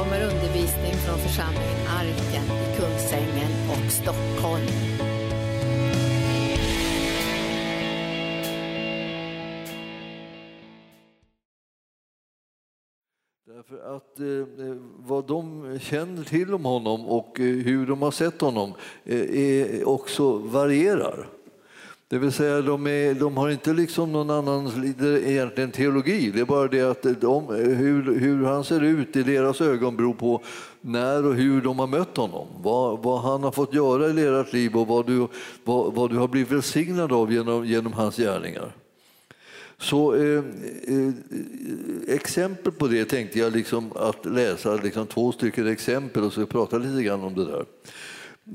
kommer undervisning från församlingen Arken i Kungsängen och Stockholm. Därför att eh, eh vad de känner till om honom och eh, hur de har sett honom eh, är också varierar. Det vill säga, de, är, de har inte liksom någon annan egentligen teologi. Det är bara det att de, hur, hur han ser ut i deras ögon beror på när och hur de har mött honom. Vad, vad han har fått göra i deras liv och vad du, vad, vad du har blivit välsignad av genom, genom hans gärningar. Så eh, eh, exempel på det tänkte jag liksom att läsa liksom två stycken exempel och så prata lite grann om det där.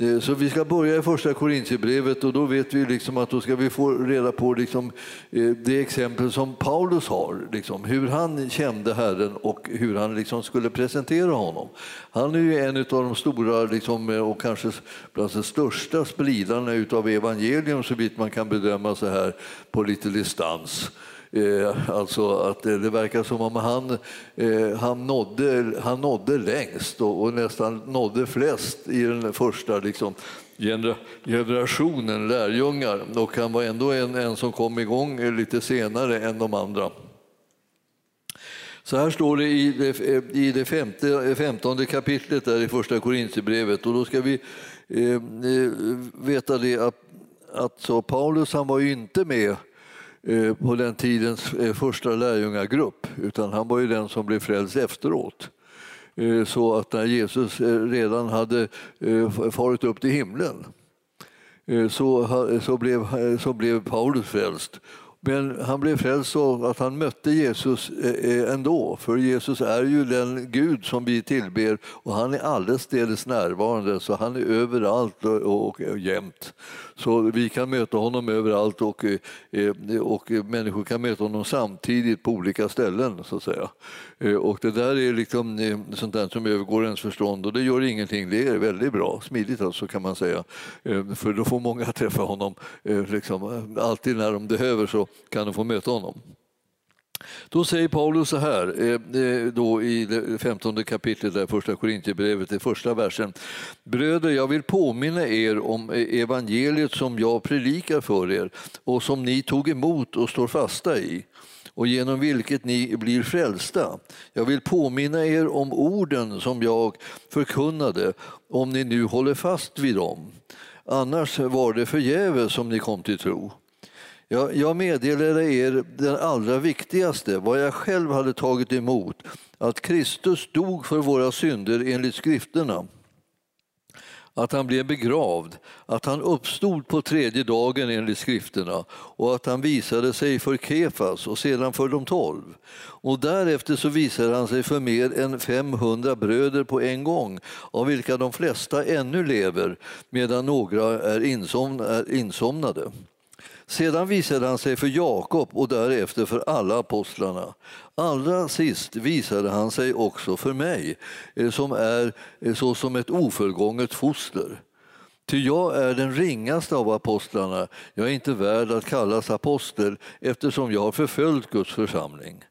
Eh, så vi ska börja i första Korintierbrevet och då vet vi liksom att då ska vi få reda på liksom eh, det exempel som Paulus har, liksom, hur han kände Herren och hur han liksom skulle presentera honom. Han är ju en av de stora liksom, eh, och kanske bland de största spridarna av evangelium så vitt man kan bedöma så här på lite distans. Eh, alltså att det verkar som om han, eh, han, nådde, han nådde längst och, och nästan nådde flest i den första liksom, generationen lärjungar. Och han var ändå en, en som kom igång lite senare än de andra. Så här står det i det, i det femte, femtonde kapitlet där i första Korintierbrevet och då ska vi eh, eh, veta det att, att så Paulus han var ju inte med Eh, på den tidens eh, första lärjungagrupp utan han var ju den som blev frälst efteråt. Eh, så att när Jesus redan hade farit upp till himlen så, så, blev, så blev Paulus frälst men han blev frälst så att han mötte Jesus eh, eh, ändå, för Jesus är ju den Gud som vi tillber och han är allestädes närvarande, så han är överallt och, och, och jämt. Så vi kan möta honom överallt och, eh, och människor kan möta honom samtidigt på olika ställen. så att säga. Och det där är liksom sånt där som övergår ens förstånd och det gör ingenting. Det är väldigt bra, smidigt alltså kan man säga. För då får många träffa honom liksom, alltid när de behöver så kan de få möta honom. Då säger Paulus så här eh, eh, då i det femtonde kapitlet, där första Korintierbrevet, i första versen. Bröder, jag vill påminna er om e- evangeliet som jag predikar för er och som ni tog emot och står fasta i och genom vilket ni blir frälsta. Jag vill påminna er om orden som jag förkunnade, om ni nu håller fast vid dem. Annars var det förgäves som ni kom till tro. Jag, jag meddelade er den allra viktigaste, vad jag själv hade tagit emot, att Kristus dog för våra synder enligt skrifterna att han blev begravd, att han uppstod på tredje dagen enligt skrifterna och att han visade sig för Kefas och sedan för de tolv. Och därefter så visade han sig för mer än 500 bröder på en gång av vilka de flesta ännu lever medan några är insomnade. Sedan visade han sig för Jakob och därefter för alla apostlarna. Allra sist visade han sig också för mig, eh, som är såsom så som ett ofullgånget foster. Ty jag är den ringaste av apostlarna, jag är inte värd att kallas apostel eftersom jag har förföljt Guds församling.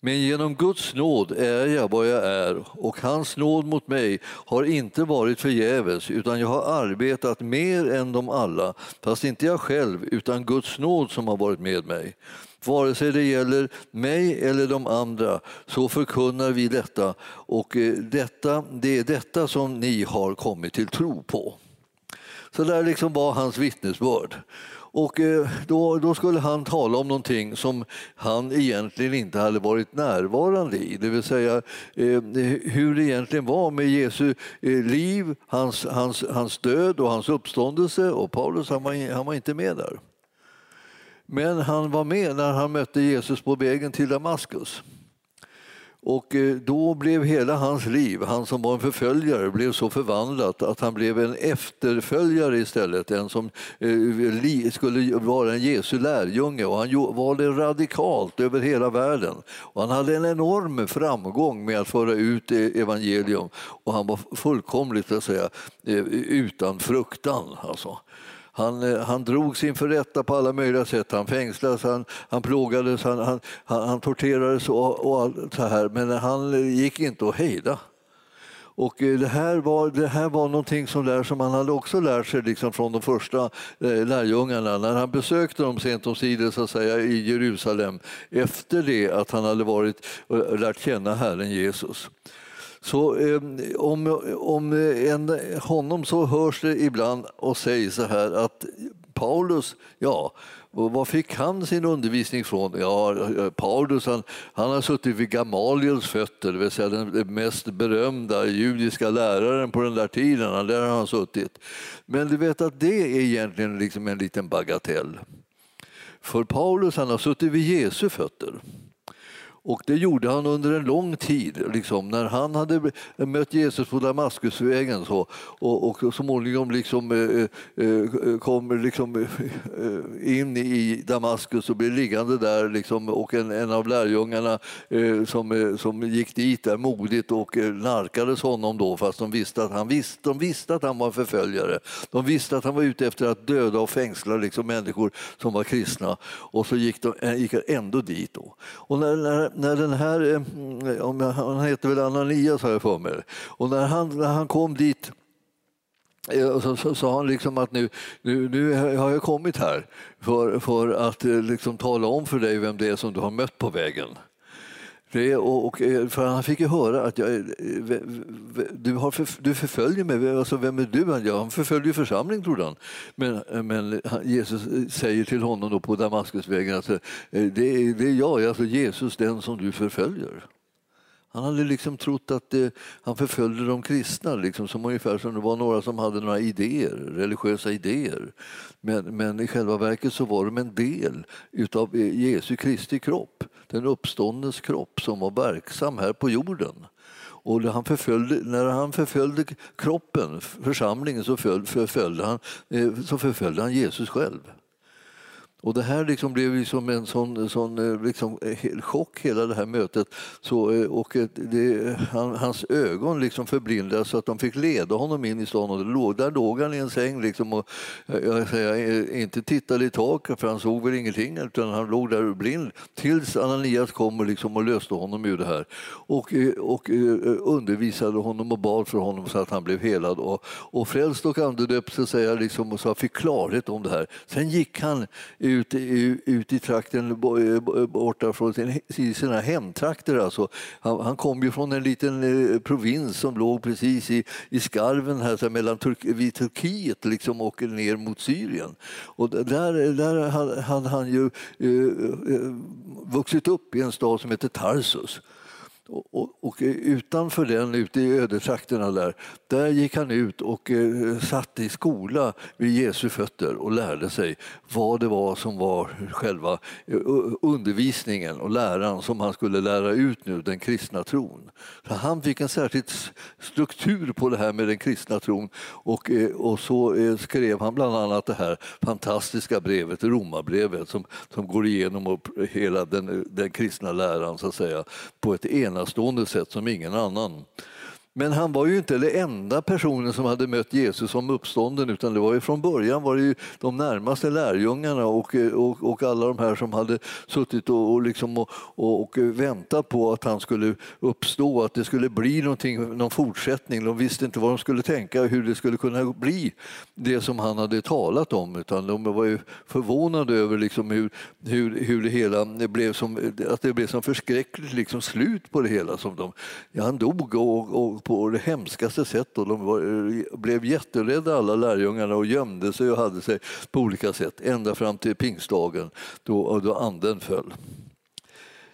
Men genom Guds nåd är jag vad jag är och hans nåd mot mig har inte varit förgäves utan jag har arbetat mer än de alla, fast inte jag själv utan Guds nåd som har varit med mig. Vare sig det gäller mig eller de andra så förkunnar vi detta och eh, detta, det är detta som ni har kommit till tro på. Så där liksom var hans vittnesbörd. Och eh, då, då, skulle han tala om någonting som han egentligen inte hade varit närvarande i. Det vill säga eh, hur det egentligen var med Jesu eh, liv, hans, hans, hans död och hans uppståndelse. Och Paulus han var, han var inte med där. Men han var med när han mötte Jesus på vägen till Damaskus. Och eh, då blev hela hans liv, han som var en förföljare, blev så förvandlat att han blev en efterföljare istället, en som eh, skulle vara en Jesu lärjunge. Och han var det radikalt över hela världen. Och han hade en enorm framgång med att föra ut eh, evangelium och han var fullkomligt att säga, utan fruktan. Alltså. Han, eh, han drogs inför rätta på alla möjliga sätt. Han fängslades, han, han plågades, han, han, han, han torterades och, och allt så här. Men han gick inte att hejda. Och eh, det här var, det här var någonting som, där, som han hade också lärt sig liksom från de första eh, lärjungarna när han besökte dem sent omsider så att säga, i Jerusalem efter det att han hade varit lärt känna Herren Jesus. Så eh, om, om en, honom så hörs det ibland och sägs så här att Paulus, ja, var fick han sin undervisning från? Ja, Paulus han, han har suttit vid Gamaliels fötter, det vill säga den mest berömda judiska läraren på den där tiden. Där har han suttit. Men du vet att det är egentligen liksom en liten bagatell. För Paulus han har suttit vid Jesu fötter. Och det gjorde han under en lång tid. Liksom, när han hade mött Jesus på Damaskusvägen så, och, och så småningom liksom, eh, eh, eh kom liksom, eh, eh, in i Damaskus och blev liggande där liksom, och en, en av lärjungarna eh, som, som gick dit där modigt och narkades honom då fast de visste att han visste, de visste att han var en förföljare. De visste att han var ute efter att döda och fängsla liksom, människor som var kristna och så gick de gick ändå dit. Då. Och när, när, när den här, eh, om jag, han heter väl Ananias har jag för mig, och när han, när han kom dit eh, så sa han liksom att nu, nu, nu har jag kommit här för, för att eh, liksom tala om för dig vem det är som du har mött på vägen. Det, och, och, eh, för han fick ju höra att jag, eh, du, har för, du förföljer mig. Alltså, vem är du? Ja, han förföljer församlingen, trodde han. Men, eh, men Jesus säger till honom då på Damaskusvägen att det, det är jag, alltså Jesus, den som du förföljer. Han hade liksom trott att eh, han förföljde de kristna, liksom, som ungefär som det var några som hade några idéer, religiösa idéer. Men, men i själva verket så var de en del av eh, Jesu Kristi kropp, den uppståndnes kropp som var verksam här på jorden. Och när han förföljde, när han förföljde kroppen, församlingen, så förföljde han, eh, så förföljde han Jesus själv. Och det här liksom blev som en sån, sån eh, liksom, eh, chock, hela det här mötet. Så, eh, och det, han, hans ögon liksom förblindades så att de fick leda honom in i stan. Och låg, där låg han i en säng liksom, och jag säger, inte tittade i taket för han såg väl ingenting utan han låg där blind tills Ananias kom och, liksom, och löste honom ur det här. Och, och undervisade honom och bad för honom så att han blev helad och, och frälst och andedöpt liksom, och så fick klarhet om det här. Sen gick han ut, ut i trakten eh, eh, borta från sina hemtrakter. Alltså. Han, han, kom ju från en liten eh, provins som låg precis i, i skarven här, så mellan Turk, vid Turkiet liksom, och ner mot Syrien. Och där, där hade han ju uh, vuxit upp i en stad som heter Tarsus. Och, och, utanför den, ute i ödetrakterna där, där gick han ut och eh, satt i skola vid Jesu fötter och lärde sig vad det var som var själva eh, undervisningen och läran som han skulle lära ut nu, den kristna tron. Så han fick en särskild struktur på det här med den kristna tron och, eh, och så eh, skrev han bland annat det här fantastiska brevet, Romarbrevet, som, som går igenom hela den, den kristna läran så att säga, på ett en enastående sätt som ingen annan. Men han var ju inte den enda personen som hade mött Jesus som uppstånden utan det var ju från början var det ju de närmaste lärjungarna och, och, och alla de här som hade suttit och, och, liksom och, och, väntat på att han skulle uppstå, att det skulle bli någonting, någon fortsättning. De visste inte vad de skulle tänka, hur det skulle kunna bli det som han hade talat om utan de var ju förvånade över liksom hur, hur, hur det hela blev som, att det blev som förskräckligt liksom slut på det hela. Som de, ja, han dog och, och på det hemskaste sätt. Och de var, blev jätterädda alla lärjungarna och gömde sig och hade sig på olika sätt ända fram till pingstdagen då, då anden föll.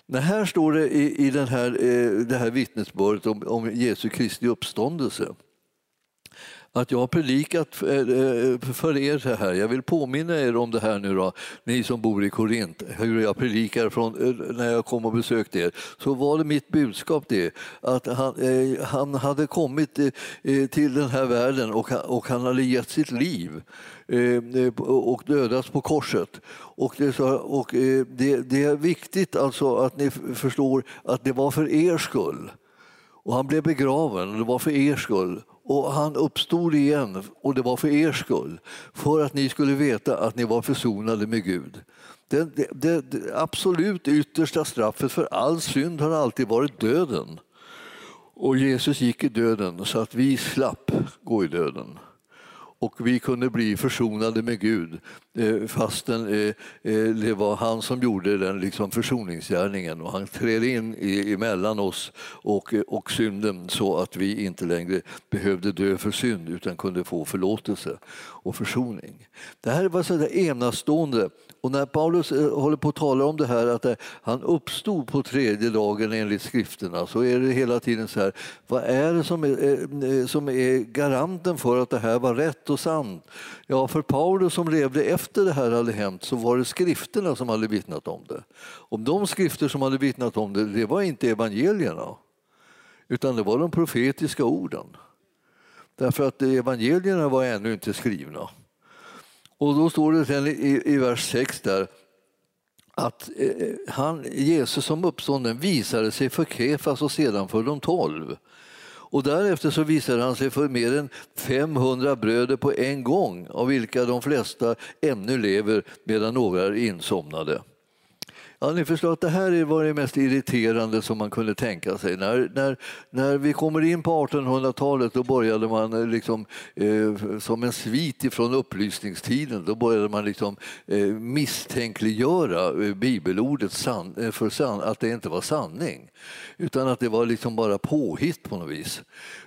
Det här står det i, i den här, eh, det här vittnesbördet om, om Jesu Kristi uppståndelse att jag har predikat eh, eh, för er så här. Jag vill påminna er om det här nu då, ni som bor i Korint, hur jag predikar från, eh, när jag kom och besökte er. Så var det mitt budskap det, att han, han hade kommit till den här världen och, och han hade gett sitt liv och dödats på korset. Och, det, och det, det är viktigt alltså att ni förstår att det var för er skull. Och han blev begraven, och det var för er skull och han uppstod igen och det var för er skull. För att ni skulle veta att ni var försonade med Gud. Det, det, det absolut yttersta straffet för all synd har alltid varit döden. Och Jesus gick i döden så att vi slapp gå i döden och vi kunde bli försonade med Gud eh, fastän eh, eh, det var han som gjorde den liksom försoningsgärningen. Och han trädde in emellan oss och, och synden så att vi inte längre behövde dö för synd utan kunde få förlåtelse och försoning. Det här var så enastående och när Paulus eh, håller på att tala om det här att eh, han uppstod på tredje dagen enligt skrifterna så är det hela tiden så här, vad är det som är, eh, som är garanten för att det här var rätt och sant. Ja, för Paulus som levde efter det här hade hänt så var det skrifterna som hade vittnat om det. Om de skrifter som hade vittnat om det, det var inte evangelierna utan det var de profetiska orden. Därför att evangelierna var ännu inte skrivna. Och då står det sen i, i vers 6 där att eh, han, Jesus som uppstånden visade sig för Kefas och sedan för de tolv. Och därefter så visade han sig för mer än 500 bröder på en gång av vilka de flesta ännu lever medan några är insomnade. Ja, ni förstår att det här var det mest irriterande som man kunde tänka sig. När, när, när vi kommer in på 1800-talet då började man liksom, eh, som en svit ifrån upplysningstiden då började man liksom, eh, misstänkliggöra eh, bibelordet san, eh, för san, att det inte var sanning utan att det var liksom bara påhitt på något vis.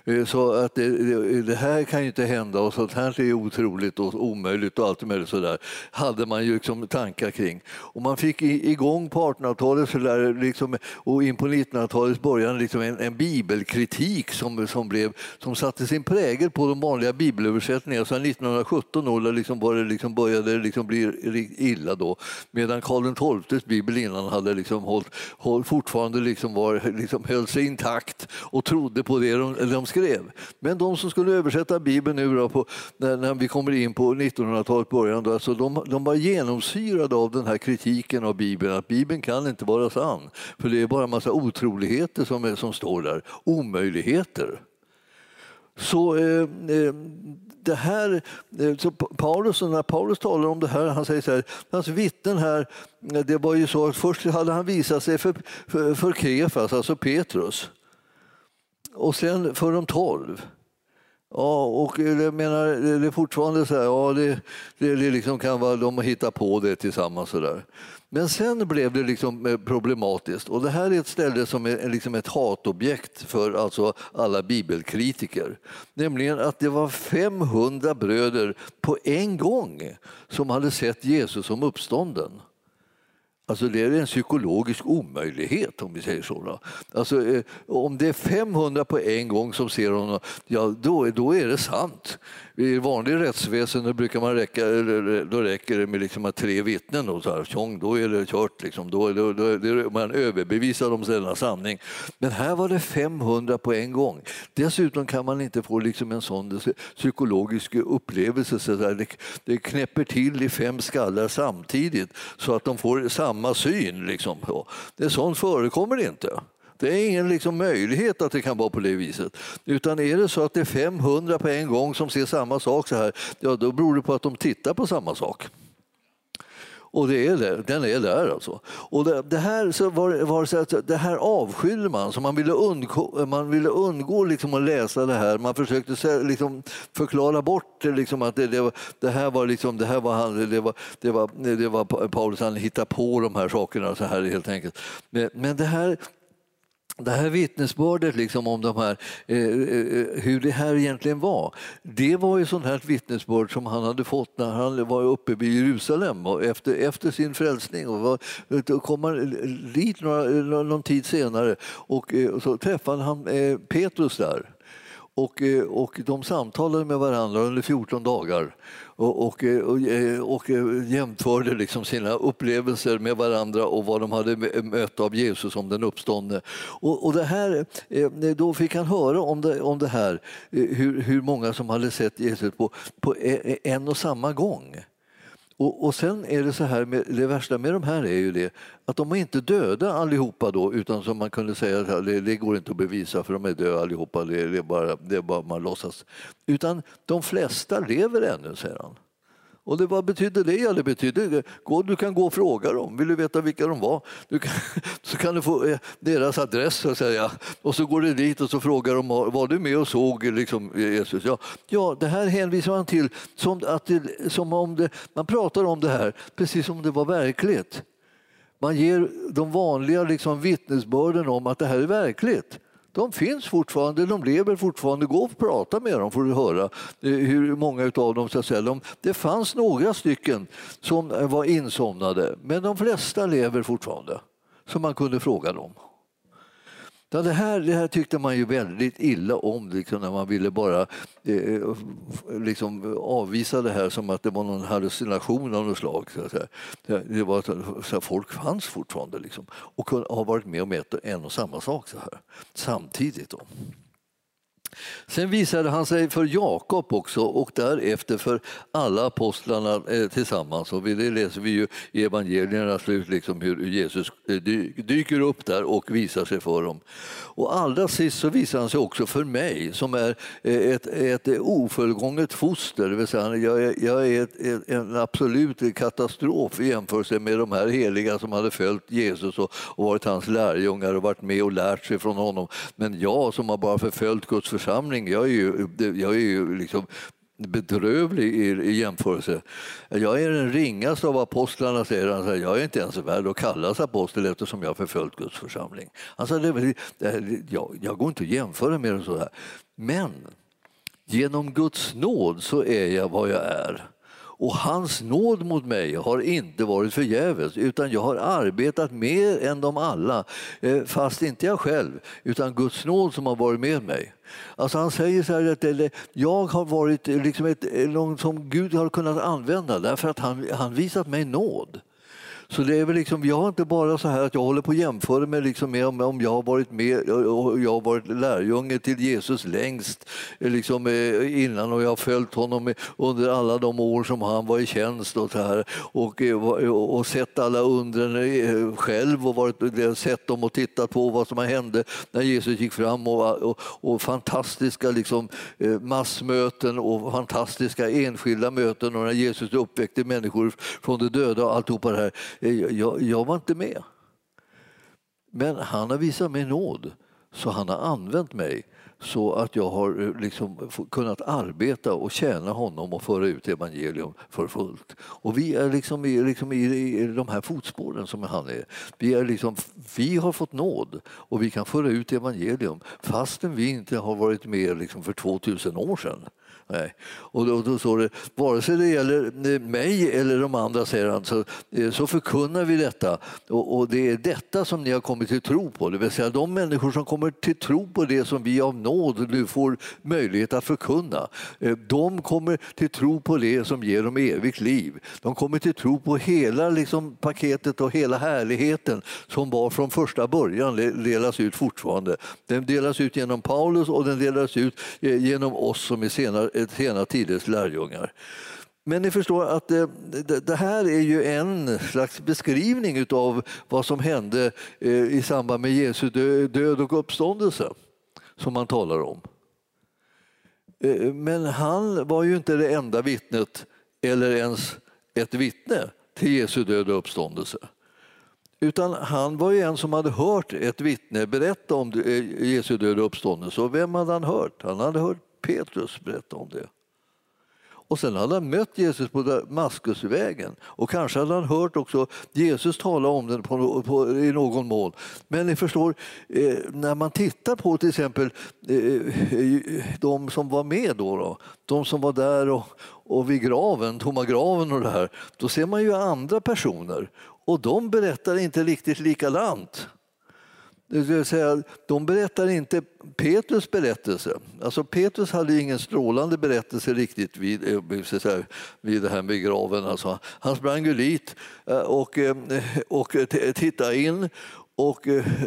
Eh, så att det, det, här kan ju inte hända och sånt här är otroligt och omöjligt och allt möjligt sådär hade man ju liksom tankar kring. Och man fick igång på 1800-talet liksom, och in på 1900-talets början liksom en, en, bibelkritik som, som, blev, som satte sin prägel på de vanliga bibelöversättningarna. Sen 1917 då, liksom var det liksom började liksom bli illa då medan Karl XIIs bibel innan hade liksom hållit, håll, fortfarande liksom var, liksom höll sig intakt och trodde på det de, de skrev. Men de som skulle översätta Bibeln nu då på, när, när vi kommer in på 1900-talets början, då, alltså de, de var genomsyrade av den här kritiken av Bibeln, att Bibeln kan inte vara sann, för det är bara en massa otroligheter som, är, som står där, omöjligheter. Så eh, eh det här, eh, så Paulus, när Paulus talar om det här, han säger så här, hans vittnen här, det var ju så att först hade han visat sig för, för, för Kefas, alltså Petrus och sen för de tolv. Ja, och jag menar, det är fortfarande så här, ja, det, det, det liksom kan vara, de hittar på det tillsammans. Så där. Men sen blev det liksom eh, problematiskt och det här är ett ställe som är liksom ett hatobjekt för alltså alla bibelkritiker. Nämligen att det var 500 bröder på en gång som hade sett Jesus som uppstånden. Alltså det är en psykologisk omöjlighet om vi säger så. Alltså, eh, om det är 500 på en gång som ser honom, ja då, då är det sant. I vanlig rättsväsende brukar man räcka, då räcker det med liksom tre vittnen och så här, tjong, då är det kört. Liksom. Då, då, då, då man överbevisar om denna sanning. Men här var det 500 på en gång. Dessutom kan man inte få liksom en sån psykologisk upplevelse. Så där. Det, det knäpper till i fem skallar samtidigt så att de får samma syn. Liksom. Det sånt förekommer inte. Det är ingen liksom möjlighet att det kan vara på det viset. Utan är det så att det är 500 på en gång som ser samma sak så här, ja då beror det på att de tittar på samma sak. Och det är det, den är där alltså. Och det, det här, så var, var så att det här avskydde man, så man ville undgå, man ville undgå liksom att läsa det här. Man försökte liksom förklara bort det, liksom att det, det, var, det här var liksom, det här var han, det var, det var, det var Paulus, han hittade på de här sakerna så här helt enkelt. Men, men det här det här vittnesbördet liksom om de här, eh, eh, eh, hur det här egentligen var, det var ju sånt här vittnesbörd som han hade fått när han var uppe vid Jerusalem och efter, efter sin frälsning. Och var, då kom han dit några, någon tid senare och, eh, och så träffade han eh, Petrus där. Och, eh, och de samtalade med varandra under 14 dagar och, och, eh, och, eh, och eh, jämförde liksom sina upplevelser med varandra och vad de hade mött av Jesus som den uppståndne. Och, och det här, då fick han höra om det, om det här, hur, hur många som hade sett Jesus på, på en och samma gång. Och, och sen är det så här, med, det värsta med de här är ju det att de är inte döda allihopa då, utan som man kunde säga, det, det går inte att bevisa för de är döda allihopa, det, det, är bara, det är bara man låtsas. Utan de flesta lever ännu, säger han. Och det, vad betyder det? Ja, det betyder, gå, du kan gå och fråga dem. Vill du veta vilka de var? Du kan, så kan du få eh, deras adress så att säga. Och så går du dit och så frågar de var du med och såg liksom, Jesus? Ja, ja, det här hänvisar man till som, att det, som om det, man pratar om det här precis som om det var verkligt. Man ger de vanliga liksom, vittnesbörden om att det här är verkligt. De finns fortfarande, de lever fortfarande. Gå och prata med dem får du höra eh, hur många av dem så att säga, de, Det fanns några stycken som var insomnade, men de flesta lever fortfarande. Så man kunde fråga dem. Ja, det, här, det här tyckte man ju väldigt illa om liksom, när man ville bara eh, liksom, avvisa det här som att det var någon hallucination av något slag. Så att Det var, så att folk fanns fortfarande liksom, och har varit med om ett, en och samma sak så här, samtidigt. Då. Sen visade han sig för Jakob också och därefter för alla apostlarna eh, tillsammans. Och det läser vi ju i evangelierna slut, liksom hur Jesus eh, dyker upp där och visar sig för dem. Och allra sist så visar han sig också för mig som är eh, ett, ett ofullgånget foster. Det vill säga, jag är, jag är ett, en absolut katastrof i jämförelse med de här heliga som hade följt Jesus och, och varit hans lärjungar och varit med och lärt sig från honom. Men jag som har bara förföljt Guds församling, jag är ju, jag är ju liksom bedrövlig i, i jämförelse. Jag är den ringaste av apostlarna, säger han. Jag är inte ens värd att kallas apostel eftersom jag har förföljt Guds församling. Alltså, det, det, jag, jag går inte att jämföra med det så här. Men genom Guds nåd så är jag vad jag är. Och hans nåd mot mig har inte varit förgäves utan jag har arbetat mer än de alla, eh, fast inte jag själv, utan Guds nåd som har varit med mig. Alltså han säger så här att jag har varit eh, liksom ett, eh, någon som Gud har kunnat använda därför att han, han visat mig nåd. Så det är väl liksom, jag har inte bara så här att jag håller på att jämföra mig liksom med om, om jag har varit med och jag har varit lärjunge till Jesus längst eh, liksom, eh, innan och jag har följt honom under alla de år som han var i tjänst och, så här, och, eh, och, och sett alla undren själv och varit, sett dem och tittat på vad som hände när Jesus gick fram och, och, och fantastiska liksom, massmöten och fantastiska enskilda möten och när Jesus uppväckte människor från de döda och alltihopa det här. Eh, jag, jag var inte med. Men han har visat mig nåd, så han har använt mig så att jag har eh, liksom kunnat arbeta och tjäna honom och föra ut evangelium för fullt. Och vi är liksom i, liksom i, i de här fotspåren som han är. Vi, är liksom, vi har fått nåd och vi kan föra ut evangelium fastän vi inte har varit med liksom för 2000 år sedan. Nej. Och då, då står det, vare sig det gäller eh, mig eller de andra, säger han, så, eh, så förkunnar vi detta. Och, och, det är detta som ni har kommit till tro på. Det vill säga de människor som kommer till tro på det som vi av nåd nu får möjlighet att förkunna. Eh, de kommer till tro på det som ger dem evigt liv. De kommer till tro på hela liksom, paketet och hela härligheten som var från första början, delas ut fortfarande. Den delas ut genom Paulus och den delas ut genom oss som är senare sena tiders lärjungar. Men ni förstår att eh, det, det, här är ju en slags beskrivning av vad som hände eh, i samband med Jesu död och uppståndelse som man talar om. Eh, men han var ju inte det enda vittnet eller ens ett vittne till Jesu död och uppståndelse. Utan han var ju en som hade hört ett vittne berätta om Jesu död och uppståndelse. Och vem hade han hört? Han hade hört Petrus berätta om det. Och sen hade han mött Jesus på Damaskusvägen och kanske hade han hört också Jesus tala om den på, på, i någon mån. Men ni förstår, eh, när man tittar på till exempel eh, de som var med då, då, de som var där och, och vid graven, tomma graven och det här, då ser man ju andra personer och de berättar inte riktigt likadant. Det vill säga, de berättar inte Petrus berättelse. Alltså Petrus hade ingen strålande berättelse riktigt vid, eh, vid det här med graven. Alltså, han sprang dit eh, och, eh, och tittade in och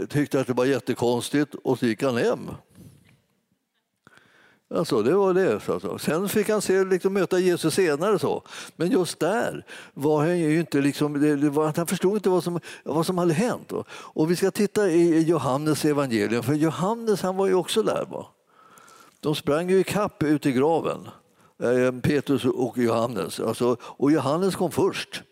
tyckte att det var jättekonstigt och så gick han hem. Alltså, det var det. Alltså. Sen fick han se, liksom, möta Jesus senare. Så. Men just där var han ju inte... Liksom, det var, han förstod inte vad som, vad som hade hänt. Och vi ska titta i Johannes evangelium, för Johannes han var ju också där. Va? De sprang ju i kapp ut i graven. eh, Petrus och Johannes. Alltså, och Johannes kom först.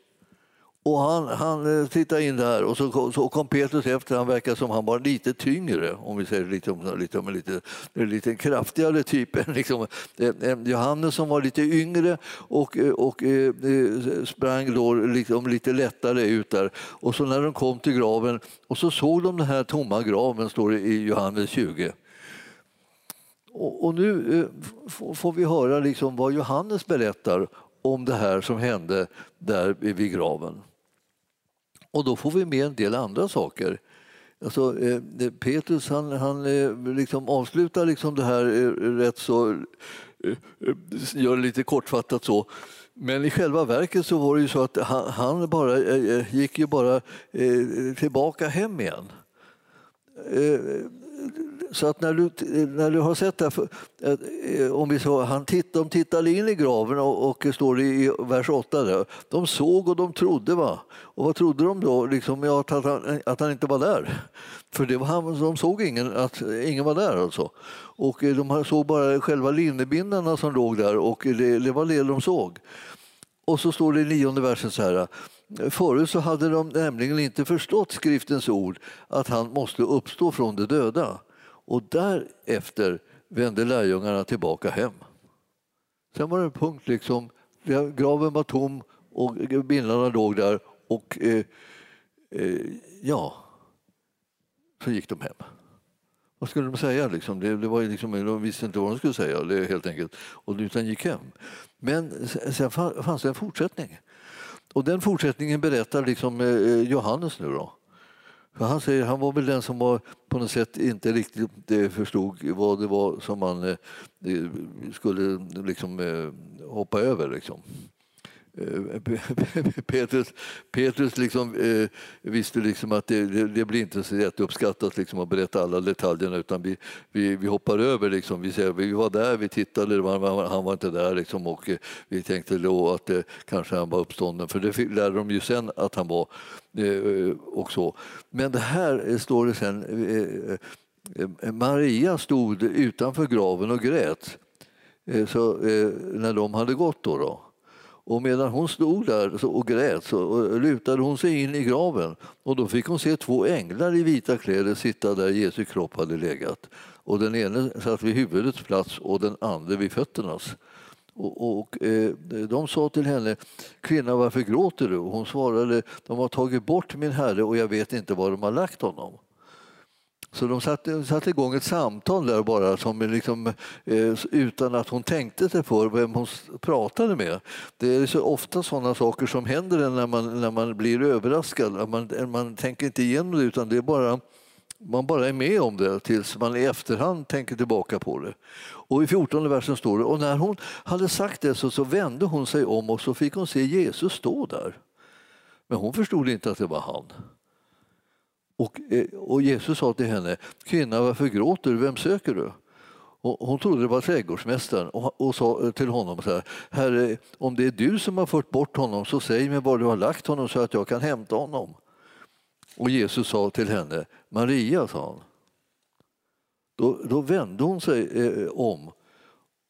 Och han, han eh, tittade in där och så, så kom Petrus efter. Han verkar som han var lite tyngre, om vi säger lite, lite, lite, lite kraftigare typ. Liksom. Eh, eh, Johannes som var lite yngre och, och eh, sprang då liksom lite lättare ut där. Och så när de kom till graven och så såg de den här tomma graven, står det i Johannes 20. Och, och nu eh, får vi höra liksom vad Johannes berättar om det här som hände där vid graven. Och då får vi med en del andra saker. Alltså, eh, Petrus han, han eh, liksom avslutar liksom det här eh, rätt så, eh, eh, gör det lite kortfattat så. Men i själva verket så var det ju så att han, han bara, eh, eh gick ju bara eh, tillbaka hem igen så att när du, när du har sett det här, eh, om vi så, han titt, de tittade in i graven och, och står i vers 8 där. De såg och de trodde. Va? Och vad trodde de då? Liksom, ja, att, han, att han inte var där. För det var han, de såg ingen, att ingen var där alltså. Och eh, de såg bara själva linnebindarna som låg där och det, det var det de såg. Och så står det i nionde versen så här. Förut så hade de nämligen inte förstått skriftens ord att han måste uppstå från de döda. Och därefter vände lärjungarna tillbaka hem. Sen var det en punkt, liksom, graven var tom och bindlarna låg där och eh, eh, ja, så gick de hem. Vad skulle de säga? Liksom? Det, det var liksom, de visste inte vad de skulle säga, det helt enkelt. Och utan gick hem. Men sen fanns det en fortsättning. Och den fortsättningen berättar liksom eh, Johannes nu. Då. För han säger han var väl den som var på något sätt inte riktigt eh, förstod vad det var som man eh, eh, skulle liksom hoppa över. Liksom. Petrus, Petrus liksom, eh, visste liksom att det, det, det, blir inte så jätteuppskattat liksom, att berätta alla detaljerna utan vi, vi, vi hoppar över. Liksom. Vi, säger, vi var där, vi tittade, han var inte där liksom, och eh, vi tänkte då att eh, kanske han var uppstånden för det lärde de ju sen att han var. Eh, och så. Men det här eh, står det sen, eh, Maria stod utanför graven och grät så, när de hade gått. Då, då. Och medan hon stod där och grät så lutade hon sig in i graven och då fick hon se två änglar i vita kläder sitta där Jesu kropp hade legat. Och den ene satt vid huvudets plats och den andra vid fötternas. Och, och eh, de sa till henne, kvinna varför gråter du? Och hon svarade, de har tagit bort min herre och jag vet inte var de har lagt honom. Så de satte, satte igång ett samtal där bara som liksom, eh, utan att hon tänkte sig för vem hon pratade med. Det är så ofta sådana saker som händer när man, när man blir överraskad. Man, man tänker inte igenom det utan det är bara man bara är med om det tills man i efterhand tänker tillbaka på det. Och I 14 versen står det, och när hon hade sagt det så, så vände hon sig om och så fick hon se Jesus stå där. Men hon förstod inte att det var han. Och, eh, och Jesus sa till henne, kvinna varför gråter du, vem söker du? Och hon trodde det var trädgårdsmästaren och, och sa till honom så här, Herre, om det är du som har fört bort honom så säg mig var du har lagt honom så att jag kan hämta honom. Och Jesus sa till henne, Maria, sa han. Då, då vände hon sig eh, om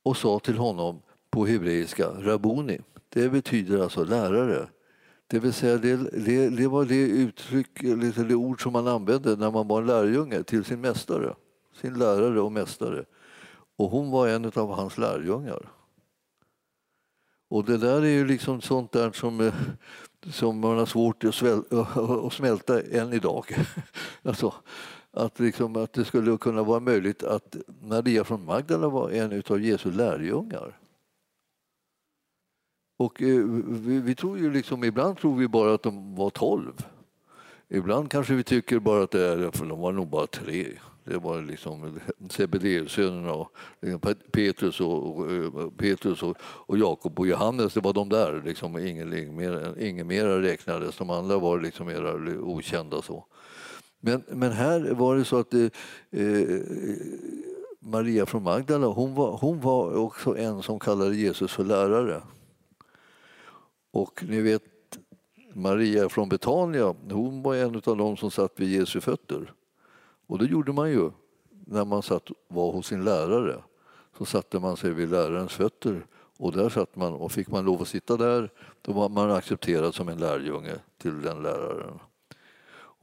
och sa till honom på hebreiska, Rabuni. Det betyder alltså lärare. Det vill säga det, det, det var det uttryck, det, det ord som man använde när man var en lärjunge till sin mästare, sin lärare och mästare. Och hon var en av hans lärjungar. Och det där är ju liksom sånt där som, eh, som man har svårt att, svälta, att smälta än idag. Alltså, att, liksom, att det skulle kunna vara möjligt att Maria från Magdala var en av Jesu lärjungar. Och eh, vi, vi, tror ju liksom, ibland tror vi bara att de var tolv. Ibland kanske vi tycker bara att det är, för de var nog bara tre. Det var liksom Sebedeussönerna och liksom, Petrus och, eh, Petrus och, och Jakob och Johannes, det var de där. Liksom, ingen, ingen, mer, ingen mera räknades, de andra var liksom mera okända. Så. Men, men här var det så att eh, eh, Maria från Magdala, hon var, hon var också en som kallade Jesus för lärare. Och ni vet, Maria från Betania, hon var en av dem som satt vid Jesu fötter. Och det gjorde man ju när man satt, var hos sin lärare. Så satte man sig vid lärarens fötter Och där satt man och fick man lov att sitta där, då var man accepterad som en lärjunge till den läraren.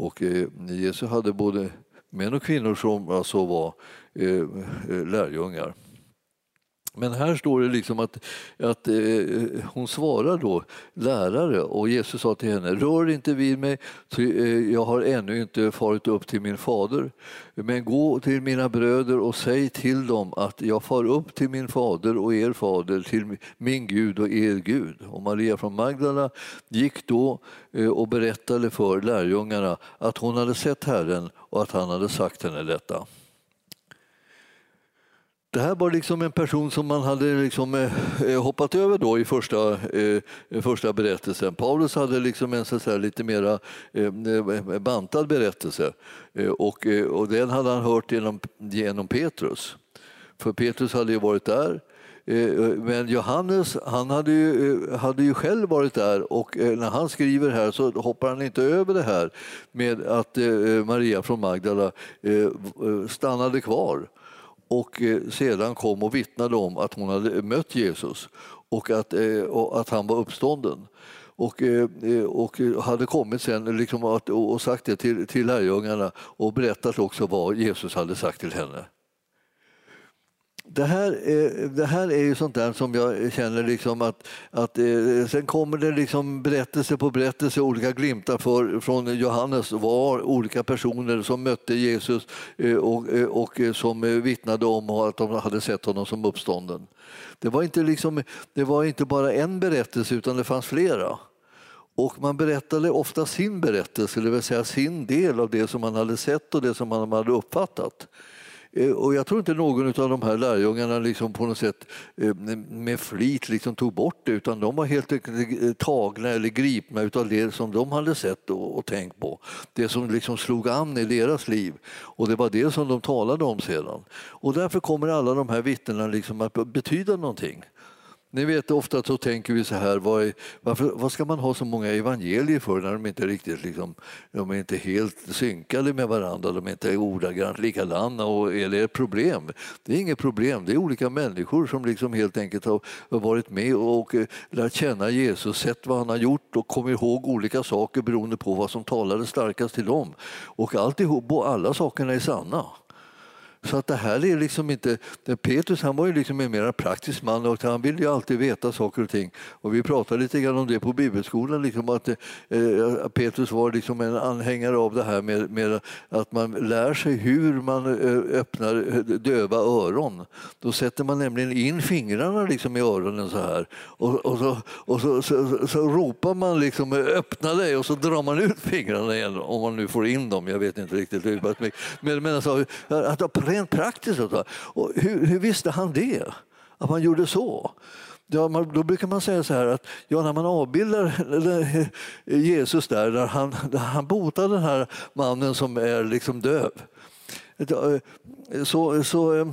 Och eh, Jesus hade både män och kvinnor som alltså var eh, eh, lärjungar. Men här står det liksom att, att eh, hon svarar då lärare och Jesus sa till henne, rör inte vid mig, eh, jag har ännu inte farit upp till min fader. Men gå till mina bröder och säg till dem att jag far upp till min fader och er fader, till min Gud och er Gud. Och Maria från Magdala gick då eh, och berättade för lärjungarna att hon hade sett Herren och att han hade sagt henne detta. Det här var liksom en person som man hade liksom, eh, eh, hoppat över då i första, eh, första berättelsen. Paulus hade liksom en så lite mer eh, eh, bantad berättelse eh, och, eh, och den hade han hört genom, genom Petrus. För Petrus hade ju varit där. Eh, men Johannes han hade ju, hade ju själv varit där och när han skriver här så hoppar han inte över det här med att Maria från Magdala stannade kvar och eh, sedan kom och vittnade om att hon hade mött Jesus och att, eh, och att han var uppstånden. Och, eh, och hade kommit sen liksom och sagt det till, till lärjungarna och berättat också vad Jesus hade sagt till henne. Det här, är, det här är ju sånt där som jag känner liksom att, att eh, sen kommer det liksom berättelse på berättelse, olika glimtar för, från Johannes var olika personer som mötte Jesus eh, och, eh, och eh, som vittnade om att de hade sett honom som uppstånden. Det var, inte liksom, det var inte bara en berättelse utan det fanns flera. Och man berättade ofta sin berättelse, det vill säga sin del av det som man hade sett och det som man hade uppfattat. Eh, och jag tror inte någon av de här lärjungarna liksom på något sätt eh, med flit liksom tog bort det utan de var helt enkelt eh, tagna eller gripna av det som de hade sett och, och tänkt på. Det som liksom slog an i deras liv. Och det var det som de talade om sedan. Och därför kommer alla de här vittnena liksom att betyda någonting. Ni vet ofta så tänker vi så här, vad, är, varför, vad ska man ha så många evangelier för när de inte riktigt liksom, de är inte helt synkade med varandra, de är inte ordagrant likadana och är det ett problem? Det är inget problem, det är olika människor som liksom helt enkelt har varit med och eh, lärt känna Jesus, sett vad han har gjort och kommit ihåg olika saker beroende på vad som talade starkast till dem. Och alltihop, alla sakerna är sanna. Så att det här är liksom inte... Petrus han var ju liksom en mer praktisk man och han ville ju alltid veta saker och ting. Och vi pratade lite grann om det på bibelskolan, liksom att eh, Petrus var liksom en anhängare av det här med, med, att man lär sig hur man eh, öppnar eh, döva öron. Då sätter man nämligen in fingrarna liksom i öronen så här och, och, så, och så, så, så, ropar man liksom öppna dig och så drar man ut fingrarna igen om man nu får in dem. Jag vet inte riktigt. Men, men alltså, att rent praktiskt. Och hur, hur visste han det? Att man gjorde så? Ja, man, då brukar man säga så här att ja, när man avbildar Jesus där, där han, där han botar den här mannen som är liksom döv, så, så, eh,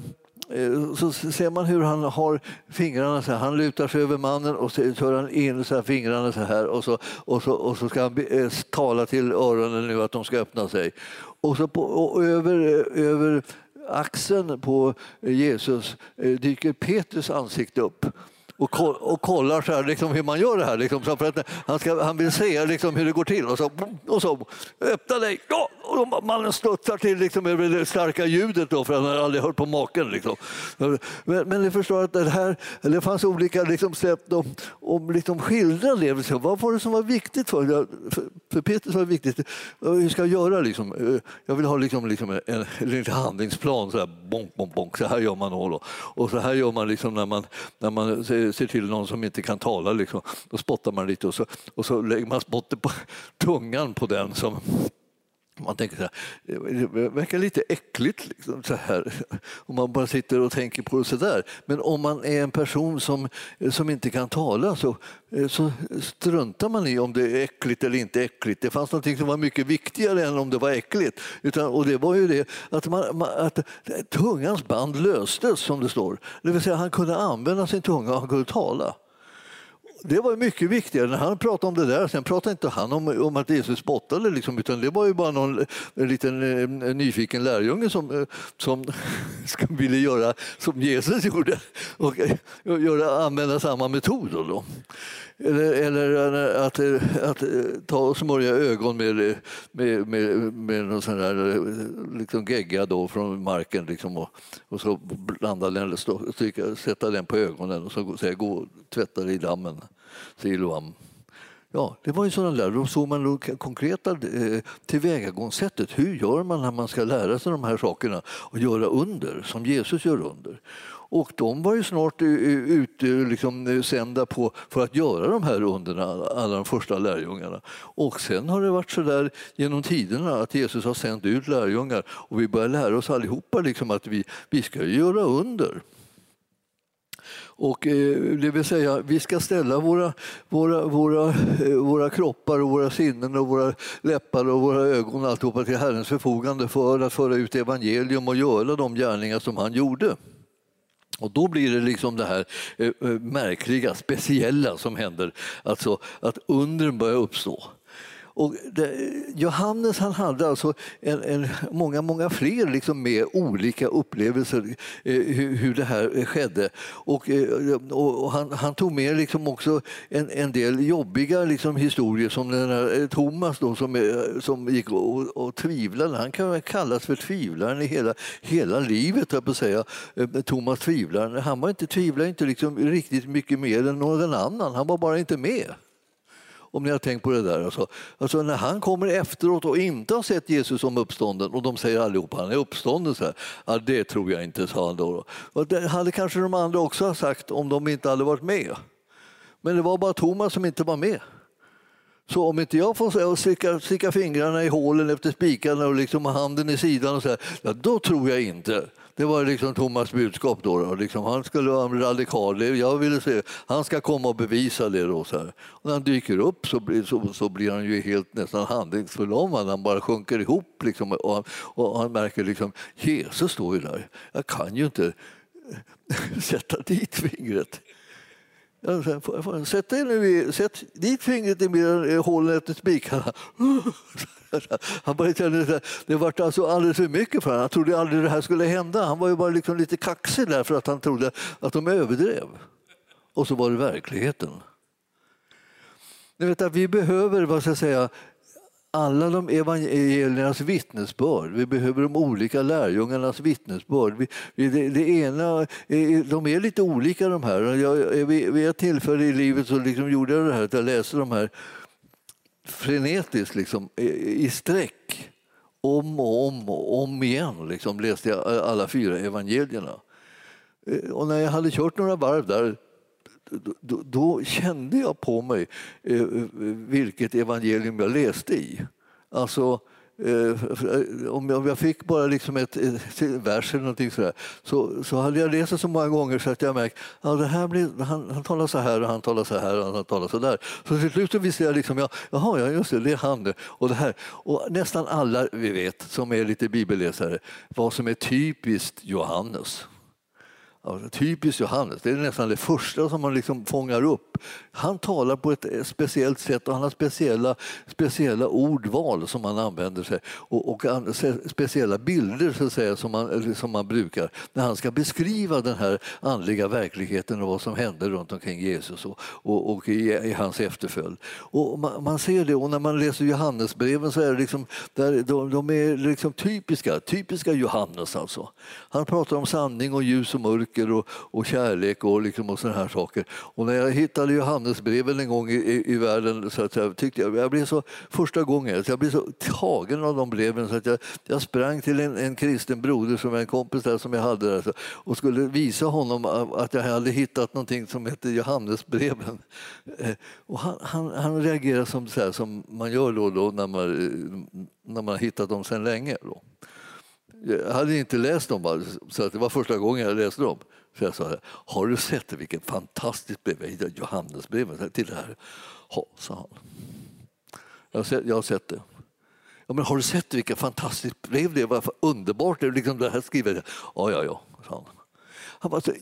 så ser man hur han har fingrarna så här. Han lutar sig över mannen och så tar han in så här fingrarna så här och så, och så, och så ska han eh, tala till öronen nu att de ska öppna sig. Och, så på, och över, över axeln på Jesus eh, dyker Petrus ansikte upp och, och kollar så här, liksom, hur man gör det här. Liksom, för att han, ska, han vill se liksom, hur det går till. Och så, och så öppna dig! Ja! Och mannen studsar till liksom, över det starka ljudet då, för han har aldrig hört på maken. Liksom. Men, men ni förstår att det, här, det fanns olika liksom, sätt att om, liksom, skildra det. Liksom. Vad var det som var viktigt för För, för Petrus var det viktigt. Hur ska jag göra? Liksom? Eh, jag vill ha liksom, liksom en, en, en handlingsplan. Så här, bonk, bonk, bonk. så här gör man. Då. Och så här gör man liksom, när man, när man eh, ser till någon som inte kan tala. Liksom. Då spottar man lite och så, och så lägger man spottet på tungan på den som man tänker så här, det verkar lite äckligt liksom, så här, om man bara sitter och tänker på det så där. Men om man är en person som, som inte kan tala så, så struntar man i om det är äckligt eller inte äckligt. Det fanns något som var mycket viktigare än om det var äckligt. Utan, och det var ju det att, man, att tungans band löstes, som det står. Det vill säga han kunde använda sin tunga och han kunde tala det var mycket viktigare. När han pratade om det där, sen pratade inte han om, om att Jesus spottade, liksom, utan det var ju bara någon liten eh, nyfiken lärjunge som, eh, som ville göra som Jesus gjorde och, och göra, använda samma metod. Då. Eller, eller eh, att, eh, att, eh, ta och smörja ögon med, med, med, med någon sån där liksom gegga då från marken liksom och, och så blanda den, stryka, sätta den på ögonen och så säga, gå och tvätta dig i dammen. Siloam. Ja, det var ju sådana där. Då såg man det konkreta tillvägagångssättet. Hur gör man när man ska lära sig de här sakerna och göra under, som Jesus gör under? Och de var ju snart ute liksom, eh, sända på för att göra de här underna, alla de första lärjungarna. Och sen har det varit så där genom tiderna att Jesus har sänt ut lärjungar och vi börjar lära oss allihopa liksom att vi, vi ska göra under. Och, eh, det vill säga, vi ska ställa våra, våra, våra, eh, våra kroppar, och våra sinnen, och våra läppar och våra ögon alltihopa till Herrens förfogande för att föra ut evangelium och göra de gärningar som han gjorde. Och då blir det liksom det här eh, eh, märkliga, speciella som händer, alltså att undren börjar uppstå. Och det, Johannes han hade alltså en, en, många, många fler liksom med olika upplevelser eh, hur, hur, det här skedde. Och, eh, och han, han, tog med liksom också en, en del jobbiga liksom historier som den här eh, Thomas då, som, eh, som gick och, och tvivlade. Han kan kallas för tvivlaren i hela, hela livet, jag på säga. Eh, Thomas tvivlaren. Han var inte tvivlade inte liksom riktigt mycket mer än någon annan. Han var bara inte med om ni har tänkt på det där. Alltså, alltså när han kommer efteråt och inte har sett Jesus som uppstånden och de säger allihopa han är uppstånden, så här, ja, det tror jag inte, sa han då. Och det hade kanske de andra också sagt om de inte hade varit med. Men det var bara Thomas som inte var med. Så om inte jag får sticka, sticka fingrarna i hålen efter spikarna och liksom handen i sidan, och så här, ja, då tror jag inte. Det var liksom Thomas budskap. Då, då. Liksom, han skulle vara radikal. Jag ville se, han ska komma och bevisa det. Då, så här. Och när han dyker upp så blir, så, så blir han ju helt nästan handlingsförlamad. Han bara sjunker ihop. Liksom, och, han, och han märker liksom, Jesus står ju där. Jag kan ju inte sätta dit fingret. Sätt, dig nu sätt dit fingret i hålen efter spikarna. Han började, det var alltså alldeles för mycket för honom. Han trodde aldrig det här skulle hända. Han var ju bara liksom lite kaxig där för att han trodde att de överdrev. Och så var det verkligheten. Ni vet att vi behöver vad ska jag säga, alla de evangeliernas vittnesbörd. Vi behöver de olika lärjungarnas vittnesbörd. Vi, det, det, ena, de är lite olika de här. Jag, vid ett tillfälle i livet så liksom gjorde jag det här att jag läste de här frenetiskt liksom, i sträck. Om och om och om igen liksom, läste jag alla fyra evangelierna. Eh, och när jag hade kört några varv där då, då, kände jag på mig eh, eh, vilket evangelium jag läste i. Alltså, Eh, om jag fick bara liksom ett, eh, ett vers eller någonting sådär, så, så hade jag läst det så många gånger så att jag märkt att ja, här blir, han, han talar så här och han talar så här och han talar så där. Så till slut så visste jag liksom, ja, jaha, ja, just det, det är han och det här. Och nästan alla vi vet som är lite bibelläsare vad som är typiskt Johannes. Alltså, typiskt Johannes, det är nästan det första som man liksom fångar upp. Han talar på ett eh, speciellt sätt och han har speciella, speciella ordval som han använder sig och, och speciella bilder så att säga, som, man, som man brukar när han ska beskriva den här andliga verkligheten och vad som hände runt omkring Jesus och, och, och i, i, hans efterföljd. Och man, man, ser det och när man läser Johannesbreven så är det liksom, där, de, de är liksom typiska, typiska Johannes alltså. Han pratar om sanning och ljus och mörker och, och kärlek och, liksom och sådana här saker. Och när jag hittade Johannes Johannesbreven en gång i, i, i världen så att jag, tyckte jag, jag blev så, första gången, jag blev så tagen av de breven så att jag, jag sprang till en, en kristen broder som en kompis där som jag hade där, och skulle visa honom att jag hade hittat någonting som hette Johannesbreven. Eh, och han, han, han reagerade som, så här, som man gör då, då när, man, när man har hittat dem sedan länge. Då. Jag hade inte läst dem, så det var första gången jag läste dem. Så jag sa, har du sett vilket fantastiskt brev? Johannesbrevet till det här. Ja, sa han. Jag har sett, jag har sett det. Ja, men har du sett vilket fantastiskt brev det är? Vad Underbart! Det, liksom det här skrivet. Ja, ja, ja, sa han. Han var så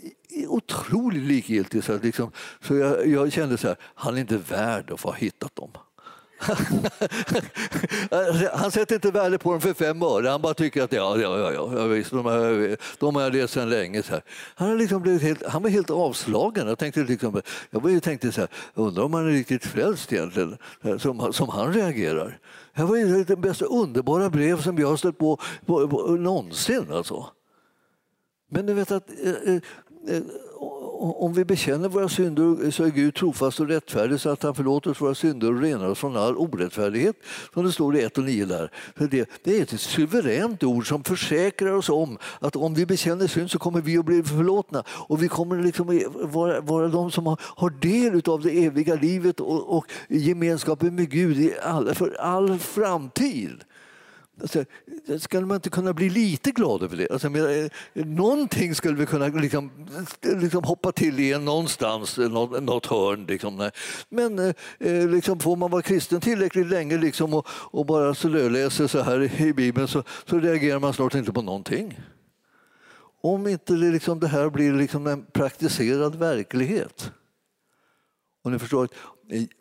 otroligt likgiltig så, liksom, så jag, jag kände så här, han är inte värd att få ha hittat dem. han sätter inte värde på dem för fem öre. Han bara tycker att ja, ja, ja, ja visst, de, har, de har jag läst sedan länge. Så här. Han, liksom blivit helt, han var helt avslagen. Jag tänkte, liksom, jag tänkte så här, undrar om han är riktigt frälst egentligen, som, som han reagerar. Det var det bästa underbara brev som jag har stött på, på, på någonsin. Alltså. Men du vet att eh, eh om vi bekänner våra synder så är Gud trofast och rättfärdig så att han förlåter oss våra synder och renar oss från all orättfärdighet. Som det står i 1 och 9 där. Det, det är ett suveränt ord som försäkrar oss om att om vi bekänner synd så kommer vi att bli förlåtna och vi kommer liksom vara, vara de som har, har del av det eviga livet och, och gemenskapen med Gud i all, för all framtid. Alltså, skulle man inte kunna bli lite glad över det? Alltså, men, eh, någonting skulle vi kunna liksom, liksom hoppa till i någonstans, eh, något, något hörn. Liksom. Men eh, eh, liksom, får man vara kristen tillräckligt länge liksom, och, och bara slöläser så här i Bibeln så, så reagerar man snart inte på någonting. Om inte det, liksom, det här blir liksom en praktiserad verklighet. Och ni förstår,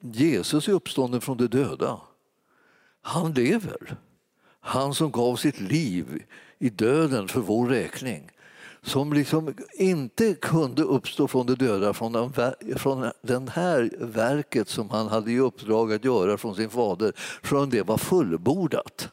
Jesus är uppstånden från de döda. Han lever. Han som gav sitt liv i döden för vår räkning som liksom inte kunde uppstå från de döda från, den, från den här verket som han hade i uppdrag att göra från sin fader förrän det var fullbordat.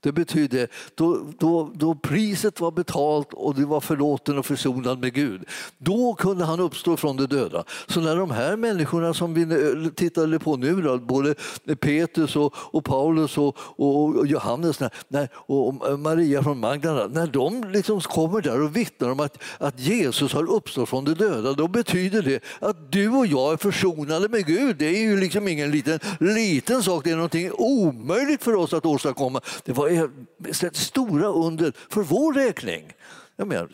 Det betyder då, då, då priset var betalt och du var förlåten och försonad med Gud. Då kunde han uppstå från de döda. Så när de här människorna som vi tittade på nu, då, både Petrus och, och Paulus och, och Johannes när, och Maria från Magdala, när de liksom kommer där och vittnar om att, att Jesus har uppstått från de döda, då betyder det att du och jag är försonade med Gud. Det är ju liksom ingen liten, liten sak, det är någonting omöjligt för oss att åstadkomma. Det var är stora under för vår räkning. Jag menar,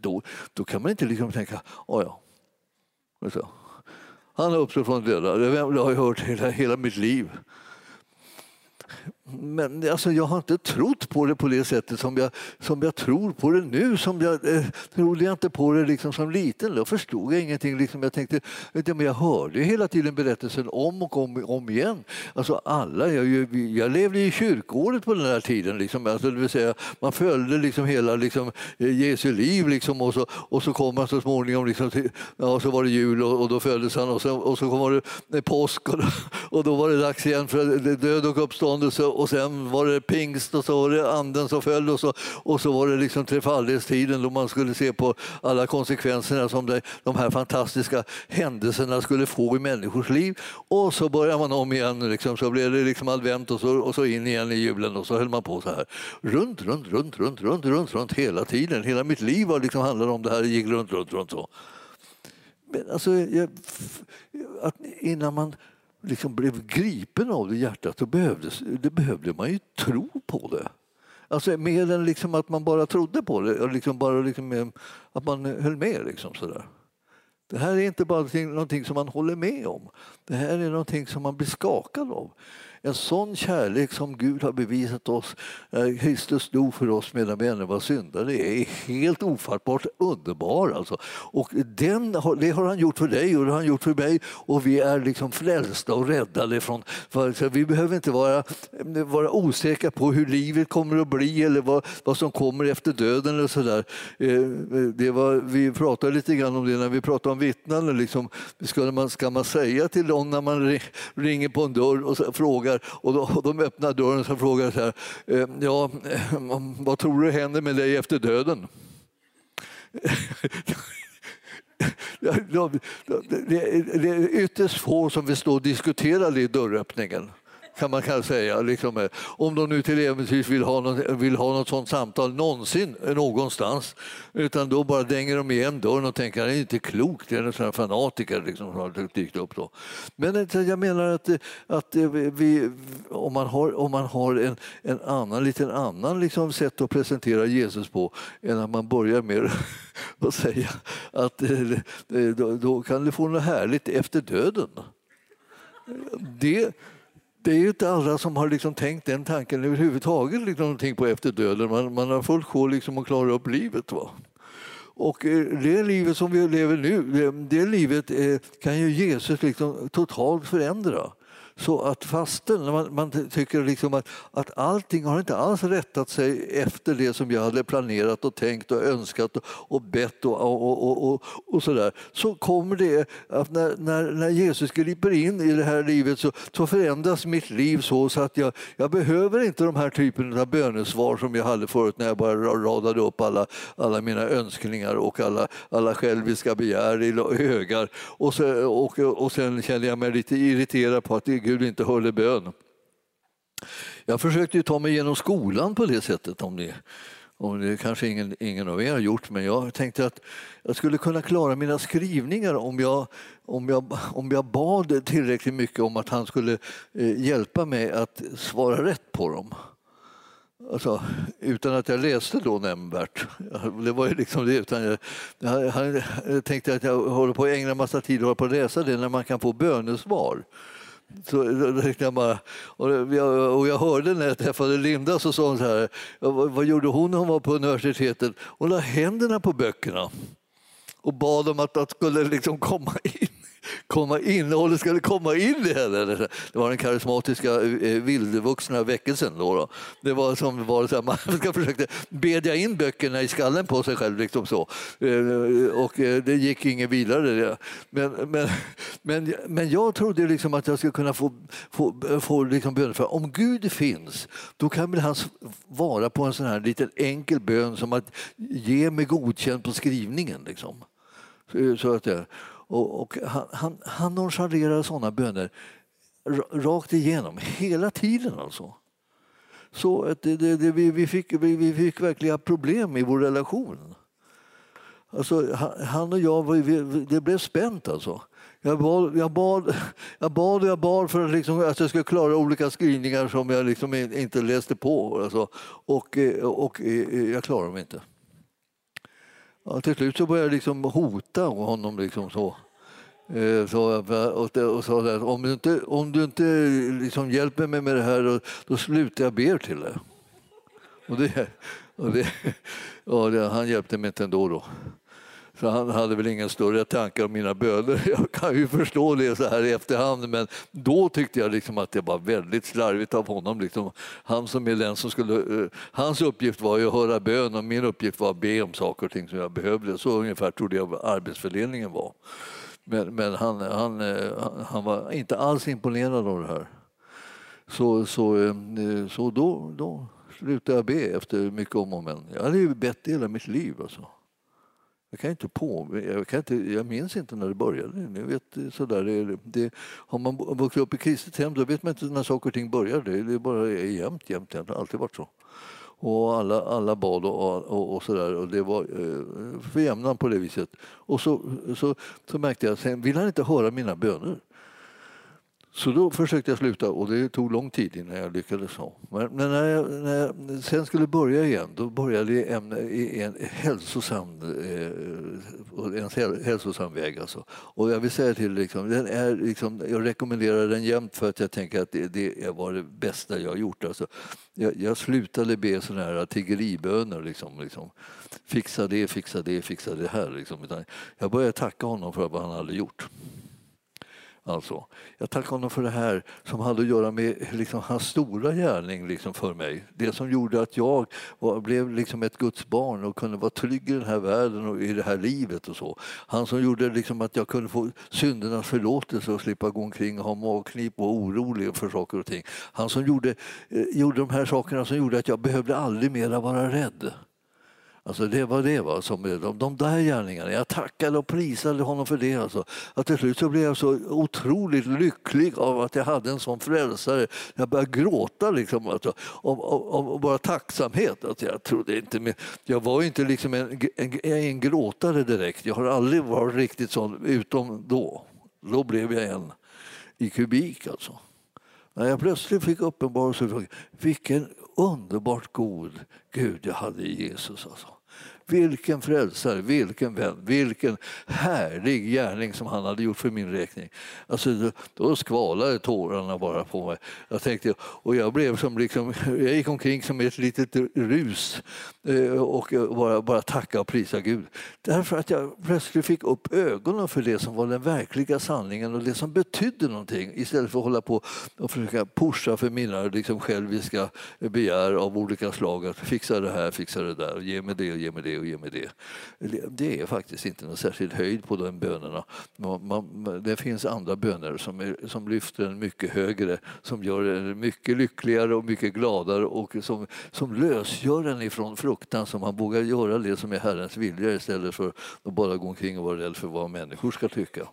då, då kan man inte liksom tänka, oh ja. Så. Han har uppstått från döda, det har jag hört hela, hela mitt liv. Men alltså, jag har inte trott på det på det sättet som jag, som jag tror på det nu. Som jag eh, trodde jag inte på det liksom som liten. Då förstod jag ingenting. Liksom jag tänkte, vet du, men jag hörde hela tiden berättelsen om och om, om igen. Alltså alla, jag, jag levde i kyrkåret på den här tiden. Liksom. Alltså, det vill säga, man följde liksom hela liksom, eh, Jesu liv liksom, och, så, och så kom han så småningom, liksom, till, ja, så var det jul och, och då föddes han och så, och så kom det påsk och, och då var det dags igen för död och uppståndelse och sen var det pingst och så var det anden som föll och så, och så var det liksom trefaldighetstiden då man skulle se på alla konsekvenserna som det, de här fantastiska händelserna skulle få i människors liv. Och så börjar man om igen, liksom, så blev det liksom advent och så, och så in igen i julen och så höll man på så här. Runt, runt, runt, runt, runt, runt, runt hela tiden. Hela mitt liv var liksom handlade om det här, det gick runt, runt, runt så. Men alltså, jag, att innan man liksom blev gripen av det hjärtat, då behövdes, det behövde man ju tro på det. Alltså mer än liksom att man bara trodde på det, och liksom bara liksom, att man höll med. Liksom sådär. Det här är inte bara någonting som man håller med om. Det här är någonting som man blir skakad av. En sån kärlek som Gud har bevisat oss när Kristus dog för oss medan vi ännu var syndare är helt ofattbart underbar. Alltså. Och den, det har han gjort för dig och det har han gjort för mig och vi är liksom frälsta och räddade från... För, vi behöver inte vara, vara osäkra på hur livet kommer att bli eller vad, vad som kommer efter döden. Eller så där. Eh, det var, vi pratade lite grann om det när vi pratade om vittnen. Liksom, ska, man, ska man säga till dem när man ringer på en dörr och frågar frågar och, och de öppnar dörren och frågar så här, eh, ja, eh, vad tror du händer med dig efter döden? Det är ytterst få som vill stå och diskutera det i dörröppningen kan man kanske säga. Liksom, eh, om de nu till äventyrs vill ha, något, vill ha något sånt samtal någonsin eh, någonstans. Utan då bara dänger de igen dörren och tänker att det är inte klokt, det är en sån här fanatiker liksom, som har dykt upp. Då. Men eh, jag menar att, att vi, om man har, om man har en, en annan, liten annan liksom sätt att presentera Jesus på än att man börjar med att säga att då, då kan du få något härligt efter döden. Det, det är ju inte alla som har liksom tänkt den tanken överhuvudtaget, liksom någonting på efter döden. Man, man har fullt sjå liksom att klara upp livet. Va? Och eh, det livet som vi lever nu, det, det livet eh, kan ju Jesus liksom totalt förändra. Så att fasten, man, man tycker liksom att, att allting har inte alls rättat sig efter det som jag hade planerat och tänkt och önskat och, och bett och, och, och, och, och sådär. Så kommer det att när, när, när Jesus griper in i det här livet så, så förändras mitt liv så, så att jag, jag behöver inte de här typen av bönesvar som jag hade förut när jag bara radade upp alla, alla mina önskningar och alla, alla själviska begär i högar. Och, så, och, och sen känner jag mig lite irriterad på att Gud inte hörde bön. Jag försökte ju ta mig igenom skolan på det sättet. om det, och det kanske ingen, ingen av er har gjort, men jag tänkte att jag skulle kunna klara mina skrivningar om jag, om jag, om jag bad tillräckligt mycket om att han skulle eh, hjälpa mig att svara rätt på dem. Alltså, utan att jag läste då nämnvärt. Det var ju liksom det. Utan jag, jag, jag tänkte att jag håller på att ägna massa tid åt att läsa det när man kan få bönesvar. Så, jag bara, och, jag, och jag hörde när jag träffade Linda så sa hon så här, vad, vad gjorde hon när hon var på universitetet? Hon la händerna på böckerna och bad om att de skulle liksom komma in komma in, och det skulle komma in i henne. Det var den karismatiska eh, eh, vildvuxna väckelsen. Då, då. Det var som var så här, man ska försöka bedja in böckerna i skallen på sig själv. Liksom så. Eh, och det gick inget vidare. Men, men, men, men jag trodde liksom att jag skulle kunna få, få, få liksom bön för om Gud finns, då kan väl han vara på en sån här liten enkel bön som att ge mig godkänt på skrivningen. Liksom. Så att jag, och, och han, han, han nonchalerar sådana böner rakt igenom, hela tiden alltså. Så att det, det, det, vi, vi, fick, vi, vi fick verkliga problem i vår relation. Alltså, han och jag, vi, det blev spänt alltså. Jag bad, jag bad, jag bad och jag bad för att, liksom, att jag skulle klara olika skrivningar som jag liksom inte läste på. Alltså. Och, och jag klarade dem inte. Ja, till slut så började jag liksom hota honom. Liksom så. Eh, så, och, och sa att om du inte, om du inte liksom hjälper mig med det här då, slutar jag be till dig. Och det, och det, och det, han hjälpte mig inte ändå. Då. Så han hade väl ingen större tankar om mina böner. Jag kan ju förstå det så här i efterhand men då tyckte jag liksom att det var väldigt slarvigt av honom. Liksom, han som är den som skulle, eh, hans uppgift var ju att höra bön och min uppgift var att be om saker och ting som jag behövde. Så ungefär trodde jag arbetsfördelningen var. Men, men han, han, eh, han var inte alls imponerad av det här. Så, så, eh, så då, då slutade jag be efter mycket om och men. Jag hade ju bett hela mitt liv. Alltså. Jag kan inte på, jag, kan inte, jag minns inte när det började. Ni vet, sådär, det, det, har man vuxit upp i kristet hem då vet man inte när saker och ting börjar. Det, det bara är jämt, jämt, jämt. Det har alltid varit så. Och alla, alla bad och, och, och sådär. Och det var eh, för jämnan på det viset. Och så, så, så märkte jag, sen vill han inte höra mina böner. Så då försökte jag sluta och det tog lång tid innan jag lyckades. Men när jag, när jag sen skulle börja igen då började jag en, en hälsosam, eh, en hälsosam väg. Alltså. Och jag vill säga till liksom, den är liksom, jag rekommenderar den jämt för att jag tänker att det, det var det bästa jag gjort. Alltså. Jag, jag slutade be sådana här tiggeriböner. Liksom, liksom. Fixa det, fixa det, fixa det här. Liksom. Utan jag började tacka honom för vad han hade gjort. Alltså, jag tackar honom för det här som hade att göra med liksom, hans stora gärning liksom, för mig. Det som gjorde att jag var, blev liksom ett Guds barn och kunde vara trygg i den här världen och i det här livet. och så. Han som gjorde liksom, att jag kunde få syndernas förlåtelse och slippa gå omkring och ha magknip och orolig för saker och ting. Han som gjorde, eh, gjorde de här sakerna som gjorde att jag behövde aldrig mera vara rädd. Alltså det var det Va? som de, de där gärningarna. Jag tackade och prisade honom för det. Alltså. Att till slut så blev jag så otroligt lycklig av att jag hade en sån frälsare. Jag började gråta liksom, alltså, av, av, av bara tacksamhet. Alltså, jag, trodde inte, jag var inte liksom en, en, en gråtare direkt. Jag har aldrig varit riktigt sån, utom då. Då blev jag en i kubik alltså. När jag plötsligt fick uppenbarelse, vilken underbart god Gud jag hade i Jesus. Alltså vilken frälsare, vilken vän, vilken härlig gärning som han hade gjort för min räkning. Alltså, då, skvalade tårarna bara på mig. Jag tänkte, och jag blev som liksom, jag gick omkring som ett litet rus eh, och bara, bara tacka och prisa Gud. Därför att jag plötsligt fick upp ögonen för det som var den verkliga sanningen och det som betydde någonting istället för att hålla på och försöka pusha för mina liksom, själviska begär av olika slag. Att fixa det här, fixa det där, ge mig det, ge mig det och ge mig det. Det är faktiskt inte någon särskild höjd på de bönerna. Man, man, det finns andra böner som, är, som lyfter en mycket högre, som gör en mycket lyckligare och mycket gladare och som, som lösgör en ifrån fruktan så man vågar göra det som är Herrens vilja istället för att bara gå omkring och vara rädd för vad människor ska tycka.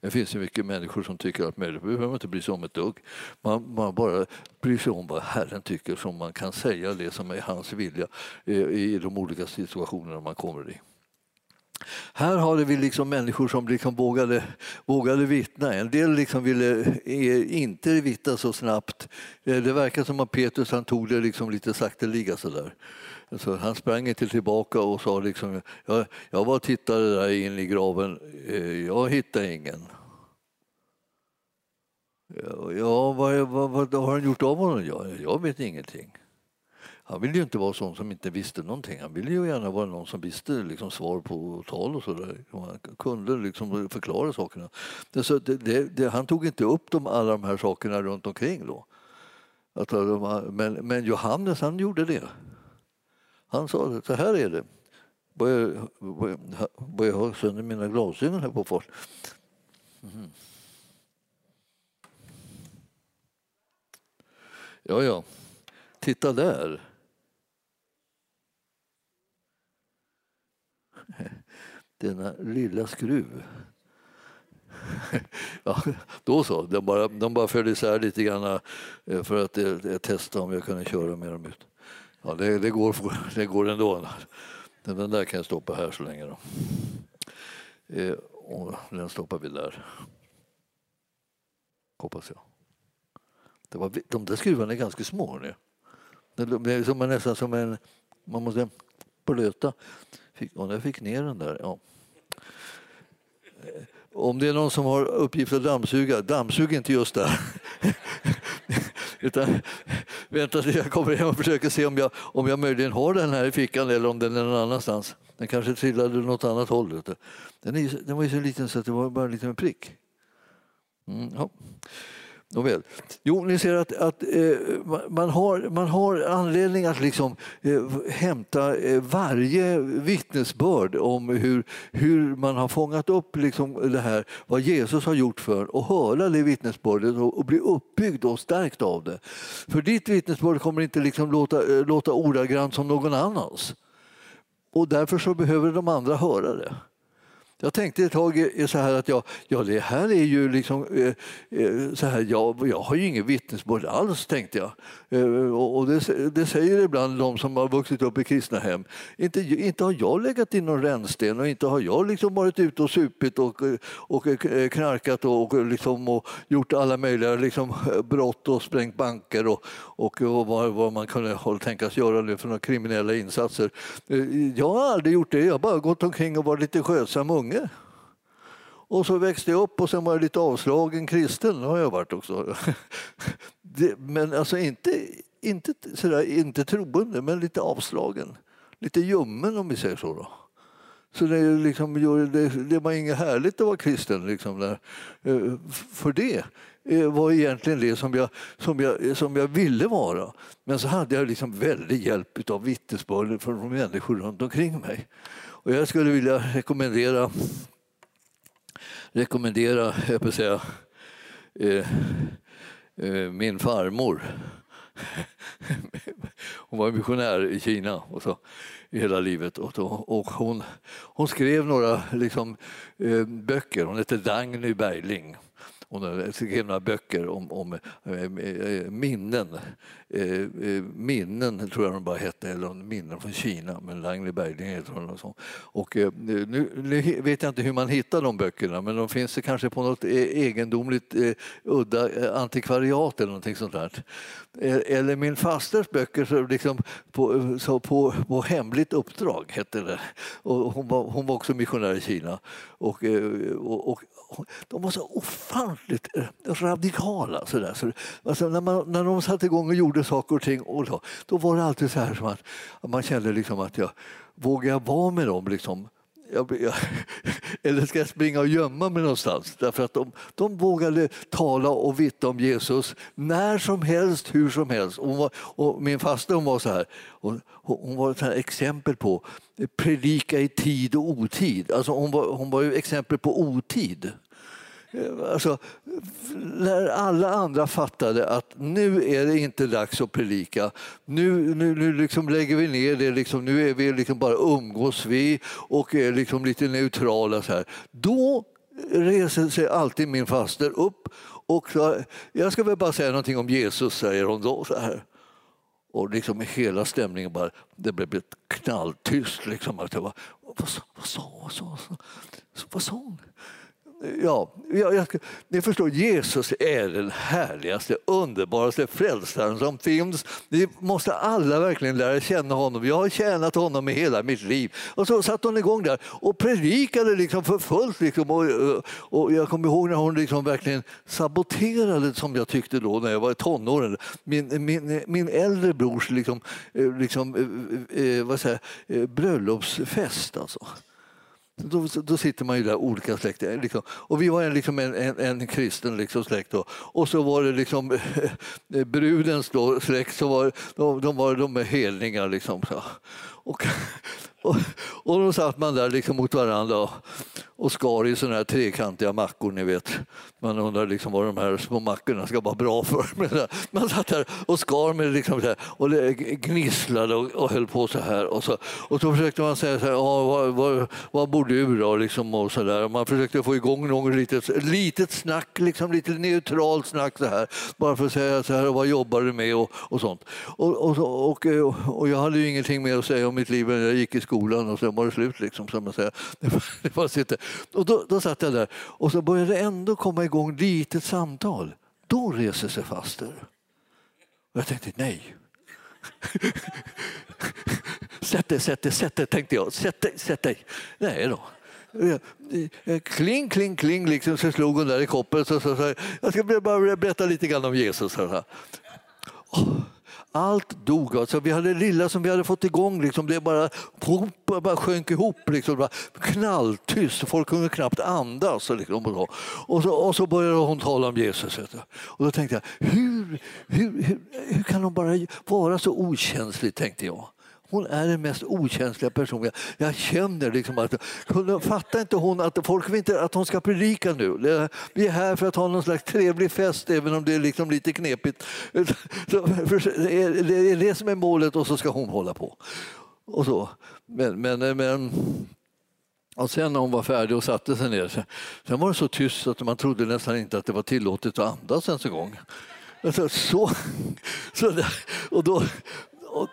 Det finns ju mycket människor som tycker att människor behöver inte bry sig om ett dugg. Man, man bara bryr sig om vad Herren tycker så man kan säga det som är hans vilja eh, i de olika situationerna man kommer i. Här hade vi liksom människor som liksom vågade, vågade vittna. En del liksom ville eh, inte vittna så snabbt. Eh, det verkar som att Petrus han tog det liksom lite sakteliga. Så han sprang inte tillbaka och sa liksom, jag, jag var och tittade där in i graven, eh, jag hittade ingen. Ja, vad, vad, vad har han gjort av honom? Ja, jag vet ingenting. Han ville ju inte vara sån som inte visste någonting. Han ville ju gärna vara någon som visste liksom, svar på tal och sådär. Han kunde liksom förklara sakerna. Så det, det, det, han tog inte upp de, alla de här sakerna runt omkring då. Att, eh, men, men Johannes han gjorde det. Han sa så här är det. Börjar, jag ha sönder mina glasögon här på Fors? Mm. Mm-hmm. Ja, ja. Titta där. Denna lilla skruv. Ja, då så, de bara, de bara föll isär lite grann eh, för att eh, testa om jag kunde köra med dem ut. Ja, det, det, går, det går ändå. Den där kan jag stoppa här så länge. Då. Eh, och den stoppar vi där. Hoppas jag. Det var, de där skruvarna är ganska små nu. Det är som, nästan som en... Man måste blöta. Fick, och jag fick ner den där. Ja. Eh, om det är någon som har uppgift att dammsuga, dammsug inte just där. Utan vänta tills jag kommer hem och försöker se om jag, om jag möjligen har den här i fickan eller om den är någon annanstans. Den kanske trillade åt något annat håll. Den, är, den var ju så liten så att det var bara en liten prick. Mm, ja. Nåväl. Jo, ni ser att, att eh, man, har, man har anledning att liksom, eh, hämta eh, varje vittnesbörd om hur, hur man har fångat upp liksom, det här, vad Jesus har gjort för och höra det vittnesbördet och, och bli uppbyggd och stärkt av det. För ditt vittnesbörd kommer inte liksom låta, eh, låta ordagrant som någon annans. Och därför så behöver de andra höra det. Jag tänkte ett tag så här att jag, ja, det här är ju liksom eh, eh så här, jag, jag har ju inget vittnesbörd alls, tänkte jag. Eh, och det, det, säger ibland de som har vuxit upp i kristna hem. Inte, inte har jag legat i någon rännsten och inte har jag liksom varit ute och supit och, och eh, knarkat och, och, liksom, och gjort alla möjliga liksom, eh, brott och sprängt banker och, och, och vad, vad man kunde tänkas göra nu för några kriminella insatser. Jag har aldrig gjort det, jag har bara gått omkring och varit lite skötsam unge unge. Och så växte jag upp och sen var jag lite avslagen kristen. Det har jag varit också. Det, men alltså inte, inte, sådär, inte troende, men lite avslagen. Lite ljummen om vi säger så. Då. Så det, liksom, det, det var inget härligt att vara kristen. Liksom, där. Eh, för det Eh, var egentligen det som jag, som, jag, eh, som jag ville vara. Men så hade jag liksom väldig hjälp av vittnesbörd från människor runt omkring mig. Och jag skulle vilja rekommendera, rekommendera jag på säga, eh, eh, min farmor. Hon var missionär i Kina och så, i hela livet. Och, då, och hon, hon skrev några liksom, eh, böcker. Hon hette Dagny Bergling. Hon skrev några böcker om, om eh, minnen. Eh, eh, minnen tror jag de bara hette, eller minnen från Kina, men Ragnhild Bergling heter hon. Och, så. och nu, nu, vet jag inte hur man hittar de böckerna, men de finns kanske på något egendomligt udda antikvariat eller någonting sånt där. Eller min fasters böcker så liksom på, så på, på hemligt uppdrag, hette det. Och hon, var, hon var också missionär i Kina. och, och, och de var så ofantligt eh, radikala. Så där. Så, alltså, när, man, när de satte igång och gjorde saker och ting och då, då var det alltid så här som att man kände liksom att jag vågar jag vara med dem? Liksom? Jag, jag, eller ska jag springa och gömma mig någonstans? Därför att de, de vågade tala och vittna om Jesus när som helst, hur som helst. Var, och min faster hon var så här, hon, hon var ett exempel på predika i tid och otid. Alltså hon, var, hon var ju exempel på otid. Alltså, när alla andra fattade att nu är det inte dags att predika, nu, nu, nu liksom lägger vi ner det, liksom, nu är vi liksom bara umgås vi och är liksom lite neutrala. Så här. Då reser sig alltid min faster upp och så, jag ska väl bara säga någonting om Jesus, säger hon då. Så här. Och liksom hela stämningen bara, det blev knalltyst. Liksom. Vad, vad, vad, sa, vad, sa, vad, sa, vad sa hon? Ja, jag, jag, ni förstår, Jesus är den härligaste, underbaraste frälsaren som finns. Ni måste alla verkligen lära känna honom. Jag har tjänat honom i hela mitt liv. Och så satt hon igång där och predikade liksom för fullt. Liksom. Och, och jag kommer ihåg när hon liksom verkligen saboterade, som jag tyckte då när jag var i tonåren, min, min, min äldre brors liksom, eh, liksom, eh, eh, vad säger, bröllopsfest. Alltså. Då, då, sitter man ju där, olika släkter. Eh, liksom. Och vi var en, liksom en, en, en kristen liksom, släkt. Då. Och så var det liksom, brudens då, släkt, så var, de, de var de med helningar. Liksom, så. Och, och, och då satt man där liksom mot varandra och skar i såna här trekantiga mackor, ni vet. Man undrar liksom vad de här små mackorna ska vara bra för. Man satt där och skar med liksom så här, och gnisslade och, och höll på så här. Och så, och så försökte man säga så här, vad, vad, vad bor du då? Liksom och så där. Man försökte få igång något litet, litet snack, liksom, lite neutralt snack så här. Bara för att säga så här, vad jobbar du med och, och sånt. Och, och, och, och, jag hade ju ingenting mer att säga om mitt liv när jag gick i skolan och sen var det slut. Liksom, som man säger. Det var, det var och då, då satt jag där och så började det ändå komma igång litet samtal. Då reser sig faster. Och jag tänkte nej. sätt dig, sätt dig, sätt dig, tänkte jag. Sätt dig, sätt dig. Nej då. Kling, kling, kling, liksom, så slog hon där i koppen. Så, så, så, jag ska bara berätta lite grann om Jesus. Så, oh. Allt dog. Alltså, vi hade det lilla som vi hade fått igång, liksom, det bara, bara sjönk ihop. Liksom, bara knalltyst, folk kunde knappt andas. Liksom, och, så. Och, så, och så började hon tala om Jesus. Och då tänkte jag, hur, hur, hur, hur kan hon bara vara så okänslig? tänkte jag. Hon är den mest okänsliga personen. Jag känner liksom att... Fattar inte hon att folk vill inte att hon ska predika nu? Vi är här för att ha någon slags trevlig fest, även om det är liksom lite knepigt. Det är det som är målet och så ska hon hålla på. Och så. Men, men, men och sen när hon var färdig och satte sig ner, sen var det så tyst att man trodde nästan inte att det var tillåtet att andas ens en gång. Så, så, så, och då, och,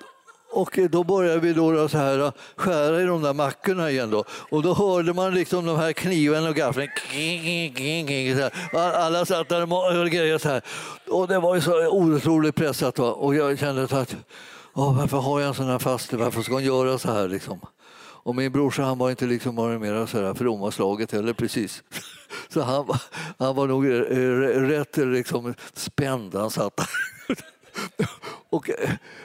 och då började vi då så här, äh, skära i de där mackorna igen. Då. Och då hörde man liksom de här kniven och gaffeln. Alla satt där och grejade så här. Och det var ju så otroligt pressat. Va? Och jag kände att oh, varför har jag en sån här faste? Varför ska hon göra så här? Liksom? Och min brorsa han var inte liksom mer så här fromma slaget heller precis. Så han, han var nog eh, eh, rätt liksom spänd. Han satt och,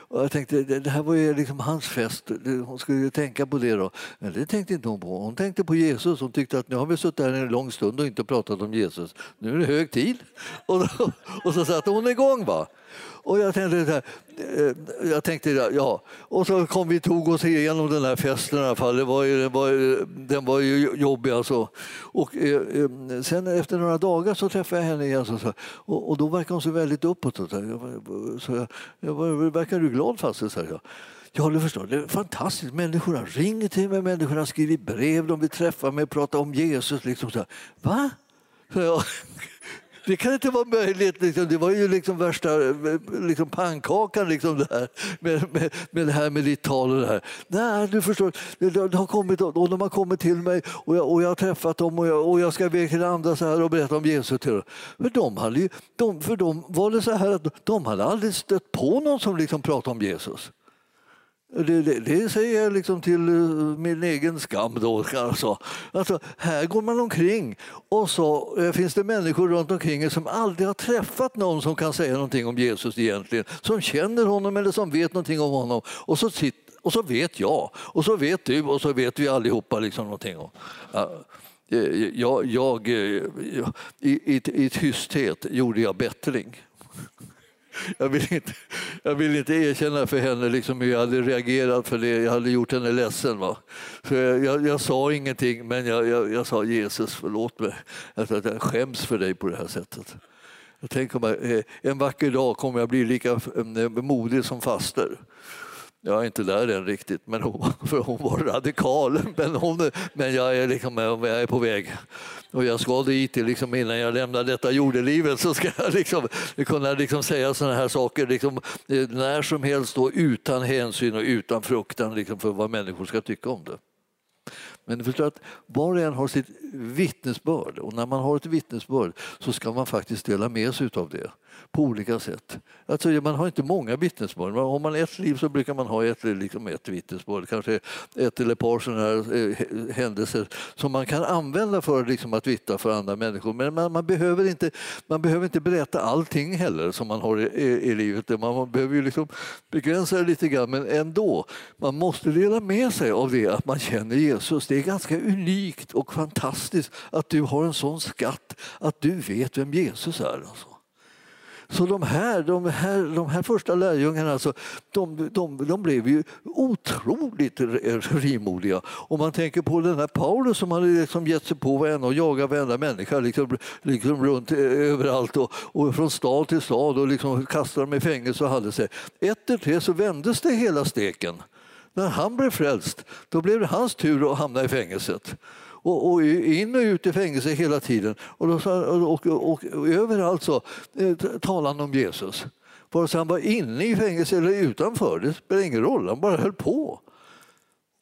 och, jag tänkte, det här var ju liksom hans fest, hon skulle ju tänka på det då. Men det tänkte inte hon på. Hon tänkte på Jesus. Hon tyckte att nu har vi suttit här en lång stund och inte pratat om Jesus. Nu är det hög tid. Och, då, och så satte hon igång. Va? Och jag tänkte, så här, eh, jag tänkte ja. Och så kom vi tog oss igenom den här festen i alla fall. Det var ju, den, var, den var ju jobbig alltså. Och eh, eh, sen efter några dagar så träffade jag henne igen så, och, och då verkade hon så väldigt uppåt. Så jag, jag, verkar du glad fast? Så jag. Ja, du förstår, det är fantastiskt. Människorna ringer till mig, människorna skriver brev, de vill träffa mig, prata om Jesus. Liksom så. Va? Så jag, det kan inte vara möjligt. Liksom. Det var ju liksom värsta liksom pannkakan liksom det här, med, med, med det här med ditt tal och det här. Nej, du förstår, det, har kommit, och de har kommit till mig och jag, och jag har träffat dem och jag, och jag ska iväg till andra så här och berätta om Jesus till dem. För de, hade ju, de, för dem var det så här att de hade aldrig stött på någon som liksom pratade om Jesus. Det, det, det, säger jag liksom till eh, min egen skam. Då, alltså. Alltså, här går man omkring och så eh, finns det människor runt omkring som aldrig har träffat någon som kan säga någonting om Jesus egentligen, som känner honom eller som vet någonting om honom. Och så, sitter, och så vet jag, och så vet du och så vet vi allihopa liksom någonting om. Ja, eh, jag, jag, i, i, I tysthet gjorde jag bättring jag vill inte, jag vill inte erkänna för henne liksom hur jag hade reagerat för det. Jag hade gjort henne ledsen. Va? Så jag, jag, jag sa ingenting, men jag, jag, sa Jesus, förlåt mig. Jag, jag skäms för dig på det här sättet. Jag tänker mig, eh, en vacker dag kommer jag bli lika eh, modig som faster. Jag är inte där än riktigt, men hon, för hon var radikal. Men, hon, men jag, är liksom, jag är på väg. Och jag ska dit liksom, innan jag lämnar detta jordelivet så ska jag liksom, kunna liksom säga sådana här saker liksom, eh, när som helst då, utan hänsyn och utan fruktan liksom, för vad människor ska tycka om det. Men du förstår att var och en har sitt vittnesbörd och när man har ett vittnesbörd så ska man faktiskt dela med sig av det på olika sätt. Alltså, man har inte många vittnesbörd. Har man ett liv så brukar man ha ett, liksom ett vittnesbörd, kanske ett eller ett par sådana här eh, händelser som man kan använda för liksom, att vittna för andra människor. Men man, man, behöver inte, man behöver inte berätta allting heller som man har i, i, i livet. Man, man behöver ju liksom begränsa det lite grann, men ändå. Man måste dela med sig av det att man känner Jesus. Det är ganska unikt och fantastiskt att du har en sån skatt att du vet vem Jesus är. Alltså. Så de här, de här, de här första lärjungarna alltså, de, de, de blev ju otroligt rimodiga. Om man tänker på den här Paulus som hade liksom gett sig på varenda och jagat varenda människa liksom, liksom runt eh, överallt och, och från stad till stad och liksom kastade dem i fängelse och hade sig. Ett tre så vändes det hela steken. När han blev frälst, då blev det hans tur att hamna i fängelset och, och in och ut i fängelse hela tiden. Och, då, och, och, och överallt så eh, talade han om Jesus. Vare sig han var inne i fängelse eller utanför, det spelar ingen roll, han bara höll på.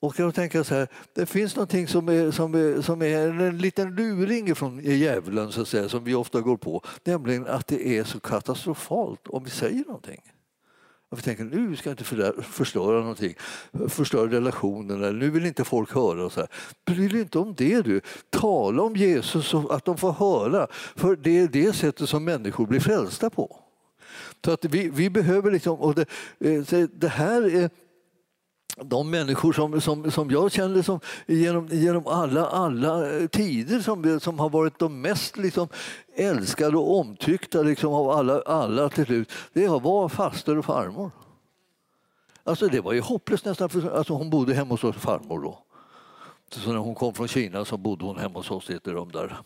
Och jag tänker så här, det finns någonting som är, som är, som är en liten luring från djävulen så att säga, som vi ofta går på, nämligen att det är så katastrofalt om vi säger någonting. Och vi tänker nu ska jag inte förstöra någonting, förstöra relationerna, nu vill inte folk höra. Och så här. Bry dig inte om det du. Tala om Jesus så att de får höra, för det är det sättet som människor blir frälsta på. Så att vi, vi behöver liksom, och det, eh, det här är de människor som, som, som jag känner som genom, genom alla, alla eh, tider som, eh, som har varit de mest liksom, älskade och omtyckta liksom, av alla, alla till slut, det var faster och farmor. Alltså, det var ju hopplöst nästan, för, alltså, hon bodde hemma hos farmor då. Så när hon kom från Kina så bodde hon hemma hos oss i ett rum där.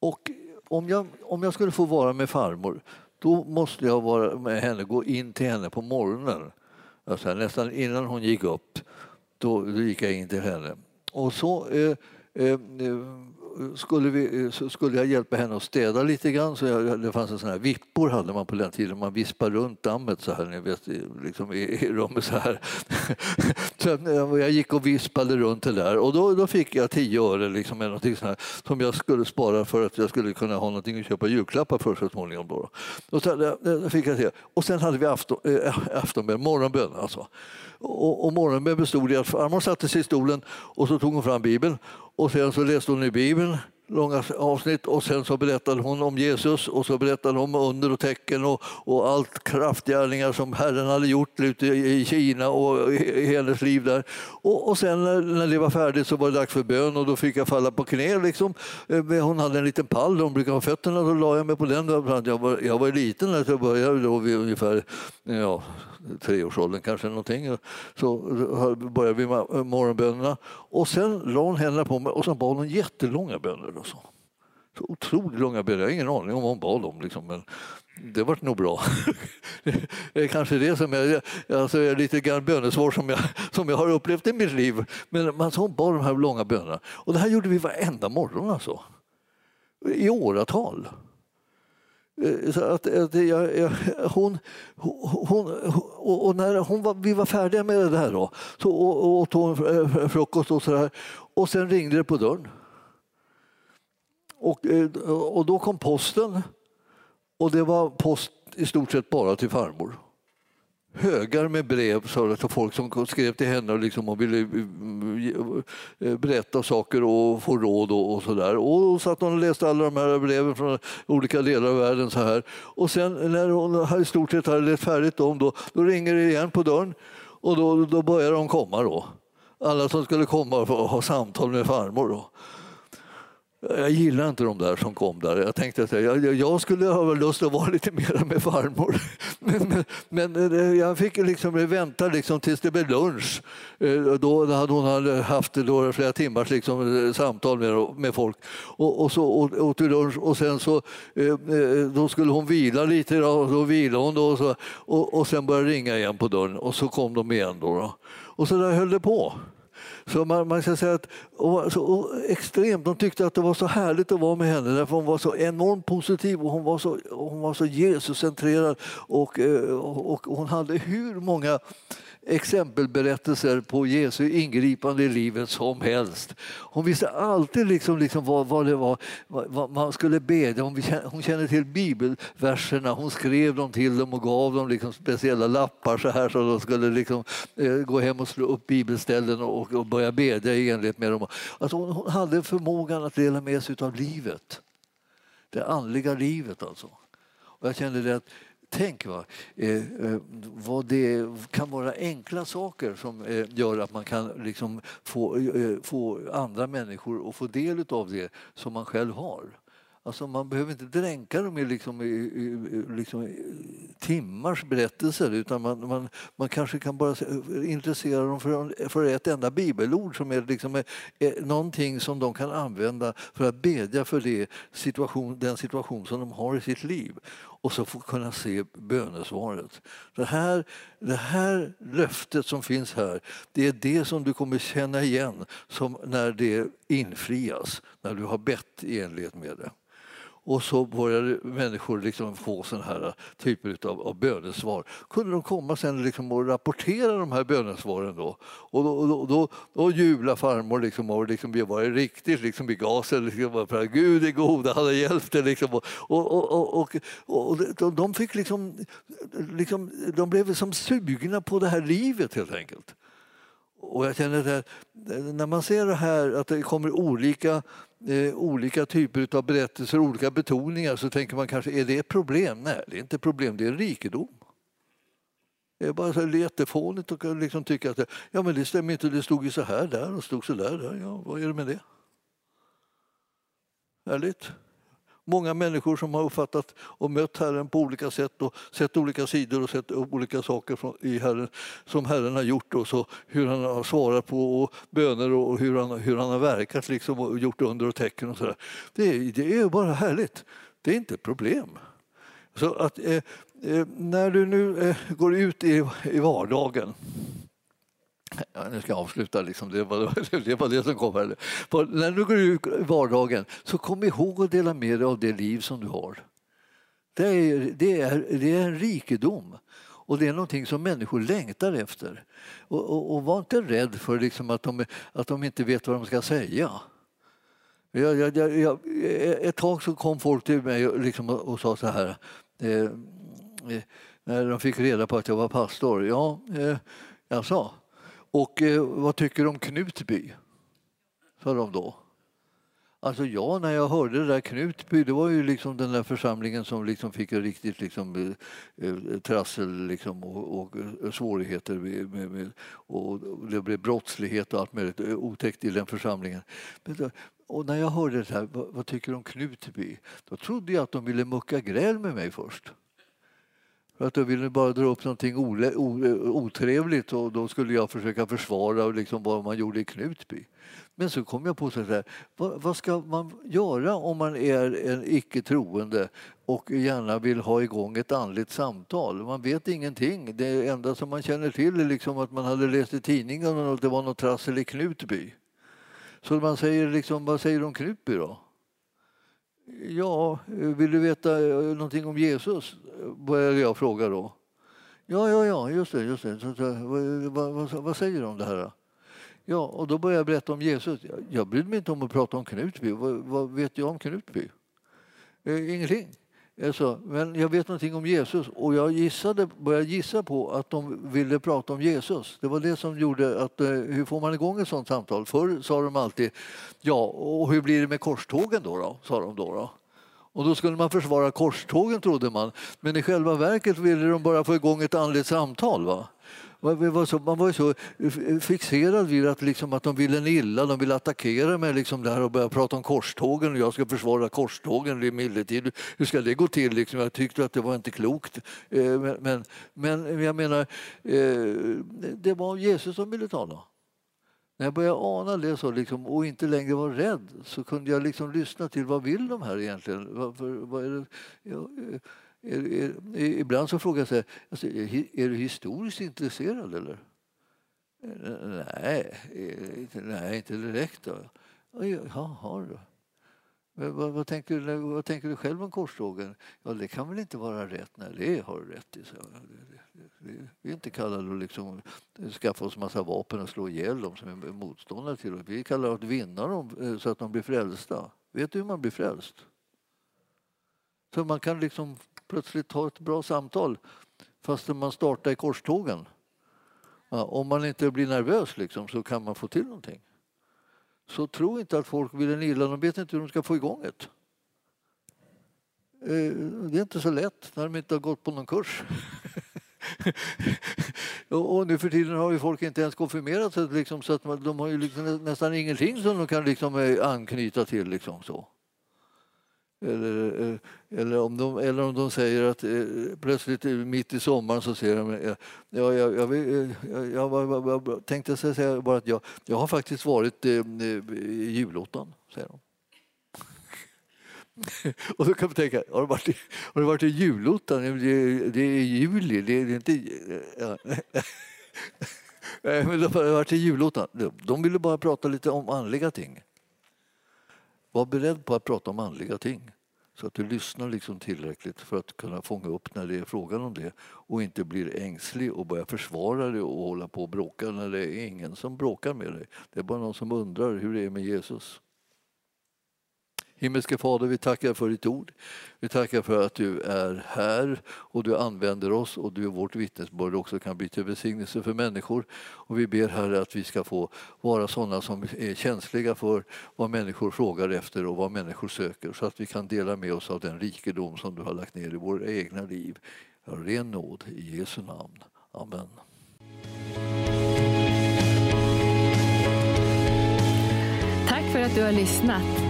Och om jag, om jag skulle få vara med farmor då måste jag vara med henne, gå in till henne på morgonen Alltså, nästan innan hon gick upp, då, då gick jag in till henne. Och så eh, eh, skulle, vi, eh, så skulle jag hjälpa henne att städa lite grann. Så jag, det fanns en sån här vippor hade man på den tiden. Man vispar runt dammet så här, ni vet, liksom i, i rummet så här. så eh, jag gick och vispade runt det där och då, då fick jag tio öre liksom, eller någonting sånt här, som jag skulle spara för att jag skulle kunna ha någonting att köpa julklappar för så småningom. Då. Och, så, fick jag det. och sen hade vi afton, äh, aftonbön, morgonbön. Alltså. Och, och morgonbön bestod i att farmor satte sig i stolen och så tog hon fram Bibeln. Och sen så läste hon i Bibeln långa avsnitt och sen så berättade hon om Jesus och så berättade hon om under och tecken och, och allt kraftgärningar som Herren hade gjort ute i Kina och i hennes liv där. Och, och sen när det var färdigt så var det dags för bön och då fick jag falla på knä. Liksom. Eh, hon hade en liten pall där hon brukade ha fötterna, då la jag mig på den. Jag var, jag var liten när jag började då vid ungefär ja, treårsåldern kanske någonting. Så började vi med morgonbönerna och sen la hon händerna på mig och så bad hon jättelånga böner. Och så. så otroligt långa böner, jag har ingen aning om vad hon bad om. Liksom, men det vart nog bra. det är kanske det som är, alltså är lite grann bönesvår som jag, som jag har upplevt i mitt liv. Men alltså, hon bad de här långa bönerna. Och det här gjorde vi varenda morgon alltså. I åratal. Eh, så att, att jag, jag, hon, hon, och, och när hon var, vi var färdiga med det här då, så åt hon eh, frukost och så där. Och sen ringde det på dörren. Och, eh, och då kom posten och det var post i stort sett bara till farmor högar med brev så folk som skrev till henne och, liksom, och ville eh, eh, berätta saker och få råd och, och så där. Och satt hon och läste alla de här breven från olika delar av världen. så här. Och sen när hon i stort sett hade läst färdigt dem då, då ringer det igen på dörren och då, då börjar de komma. då. Alla som skulle komma och ha samtal med farmor. Då. Jag gillar inte de där som kom där. Jag tänkte att jag, jag skulle ha lust att vara lite mer med farmor. Men, men, men eh, jag fick liksom vänta liksom tills det blev lunch. Eh, då hade hon haft då flera timmars liksom eh, samtal med, med folk. Och, och så åt vi lunch och sen så då skulle hon vila lite. Då, då vilade hon då och, så, och, och sen började ringa igen på dörren och så kom de igen. Då, då. Och så där höll det på. Så man, man ska säga att och, så, och, extremt, de tyckte att det var så härligt att vara med henne därför hon var så enormt positiv och hon var så, hon var så Jesuscentrerad och, eh, och, och hon hade hur många exempelberättelser på Jesu ingripande i livet som helst. Hon visste alltid liksom, liksom vad, vad det var vad man skulle bedja Hon, Hon kände till bibelverserna, hon skrev dem till dem och gav dem liksom speciella lappar så här så de skulle liksom, eh, gå hem och slå upp bibelställen och, och börja bedja i enlighet med dem. Alltså hon, hon hade förmågan att dela med sig av livet. Det andliga livet alltså. Och jag kände det att Tänk va, eh, eh, vad det kan vara enkla saker som eh, gör att man kan liksom få, eh, få andra människor att få del av det som man själv har. Alltså man behöver inte dränka dem i, liksom, i, i liksom, timmars berättelser utan man, man, man kanske kan bara intressera dem för, för ett enda bibelord som är, liksom, är, är någonting som de kan använda för att bedja för det situation, den situation som de har i sitt liv och så få kunna se bönesvaret. Det här, det här löftet som finns här, det är det som du kommer känna igen som när det infrias, när du har bett i enlighet med det. Och så började människor liksom få sådana här typer av, av bönesvar. Kunde de komma sen liksom och rapportera de här bönesvaren då? Och då, då, då, då jublade farmor liksom och liksom var riktigt liksom i gasen. Liksom, för Gud är god, han har hjälpt det. Liksom. Och, och, och, och, och, de fick liksom, liksom, de blev som sugna på det här livet helt enkelt. Och jag känner att när man ser det här att det kommer olika, eh, olika typer av berättelser, olika betoningar så tänker man kanske, är det ett problem? Nej, det är inte ett problem, det är en rikedom. Det är bara så jättefånigt att liksom tycka att ja, men det stämmer inte, det stod ju så här där och stod så där. där. Ja, vad är det med det? Härligt många människor som har uppfattat och mött Herren på olika sätt och sett olika sidor och sett olika saker i Herren, som Herren har gjort och så hur han har svarat på och böner och hur han, hur han har verkat liksom och gjort under och tecken och sådär. Det, det är bara härligt. Det är inte ett problem. Så att eh, eh, när du nu eh, går ut i, i vardagen Ja, nu ska jag avsluta, liksom. det, var, det var det som kom. Här. när du går ut i vardagen, så kom ihåg att dela med dig av det liv som du har. Det är, det är, det är en rikedom. Och det är någonting som människor längtar efter. Och, och, och var inte rädd för liksom att, de, att de inte vet vad de ska säga. Jag, jag, jag, ett tag så kom folk till mig och, liksom, och sa så här, eh, eh, när de fick reda på att jag var pastor. Ja, eh, jag sa, och eh, vad tycker du om Knutby? sa de då. Alltså ja, när jag hörde det där Knutby, det var ju liksom den där församlingen som liksom fick riktigt liksom, eh, eh, trassel liksom, och, och, eh, svårigheter med, med, med, och det blev brottslighet och allt möjligt otäckt i den församlingen. Men, och när jag hörde det här, vad, vad tycker du om Knutby? Då trodde jag att de ville mucka gräl med mig först. För att då ville bara dra upp någonting otrevligt och då skulle jag försöka försvara liksom vad man gjorde i Knutby. Men så kom jag på så här, vad, vad ska man göra om man är en icke troende och gärna vill ha igång ett andligt samtal? Man vet ingenting. Det enda som man känner till är liksom att man hade läst i tidningen att det var något trassel i Knutby. Så man säger liksom, vad säger du om Knutby då? Ja, vill du veta eh, någonting om Jesus? Började jag fråga då. Ja, ja, ja, just det. Just det. Vad, vad, vad säger du om det här? Ja, och då började jag berätta om Jesus. Jag, jag brydde mig inte om att prata om Knutby. Vad, vad vet jag om Knutby? Eh, ingenting. Alltså, men jag vet någonting om Jesus och jag gissade, började gissa på att de ville prata om Jesus. Det var det som gjorde att, eh, hur får man igång ett sånt samtal? Förr sa de alltid, ja, och hur blir det med korstågen då? då? sa de då. då. Och då skulle man försvara korstågen trodde man. Men i själva verket ville de bara få igång ett andligt samtal. Va? Man var så, man var så fixerad vid att, liksom, att de ville en illa, de ville attackera mig liksom där och börja prata om korstågen och jag ska försvara korstågen i medeltid. Hur ska det gå till? Liksom? Jag tyckte att det var inte klokt. Eh, men, men, men jag menar, eh, det var Jesus som ville tala. När jag började ana det så liksom, och inte längre var rädd så kunde jag liksom lyssna till vad vill de här egentligen? Varför, vad är det? Ja, är, är, ibland så frågar jag sig, alltså, är du historiskt intresserad eller? Nej, nej inte direkt. Då. Jaha, då. Vad, vad, tänker du, vad tänker du själv om korstågen? Ja, det kan väl inte vara rätt? Nej, det har du rätt i. Så. Vi är inte kallade att liksom skaffa oss massa vapen och slå ihjäl dem som är motståndare till oss. Vi kallar att vinna dem eh, så att de blir frälsta. Vet du hur man blir frälst? Så man kan liksom plötsligt ha ett bra samtal fastän man startar i korstågen. Ja, om man inte blir nervös liksom, så kan man få till någonting. Så tro inte att folk vill en illa, de vet inte hur de ska få igång det. Eh, det är inte så lätt när de inte har gått på någon kurs. och nu för tiden har ju folk inte ens konfirmerat sig liksom, så att de har ju liksom nästan ingenting som de kan liksom eh, anknyta till. Liksom, så. Eller, eh, eller, om de, eller om de säger att eh, plötsligt mitt i sommaren så säger de ja, jag, jag, jag, jag, jag tänkte säga bara att jag, jag har faktiskt varit eh, i julottan, säger de. Och då kan man tänka, har du varit i, har du varit i julottan? Det, det är juli, det är, det är inte... Ja. Nej, men de har varit i julottan. De ville bara prata lite om andliga ting. Var beredd på att prata om andliga ting så att du lyssnar liksom tillräckligt för att kunna fånga upp när det är frågan om det och inte blir ängslig och börjar försvara det och hålla på och bråka när det är ingen som bråkar med dig. Det är bara någon som undrar hur det är med Jesus. Himmelske Fader, vi tackar för ditt ord. Vi tackar för att du är här och du använder oss och du vårt vittnesbörd också kan bli till välsignelse för människor. Och vi ber Herre att vi ska få vara sådana som är känsliga för vad människor frågar efter och vad människor söker så att vi kan dela med oss av den rikedom som du har lagt ner i våra egna liv. Ren nåd i Jesu namn. Amen. Tack för att du har lyssnat.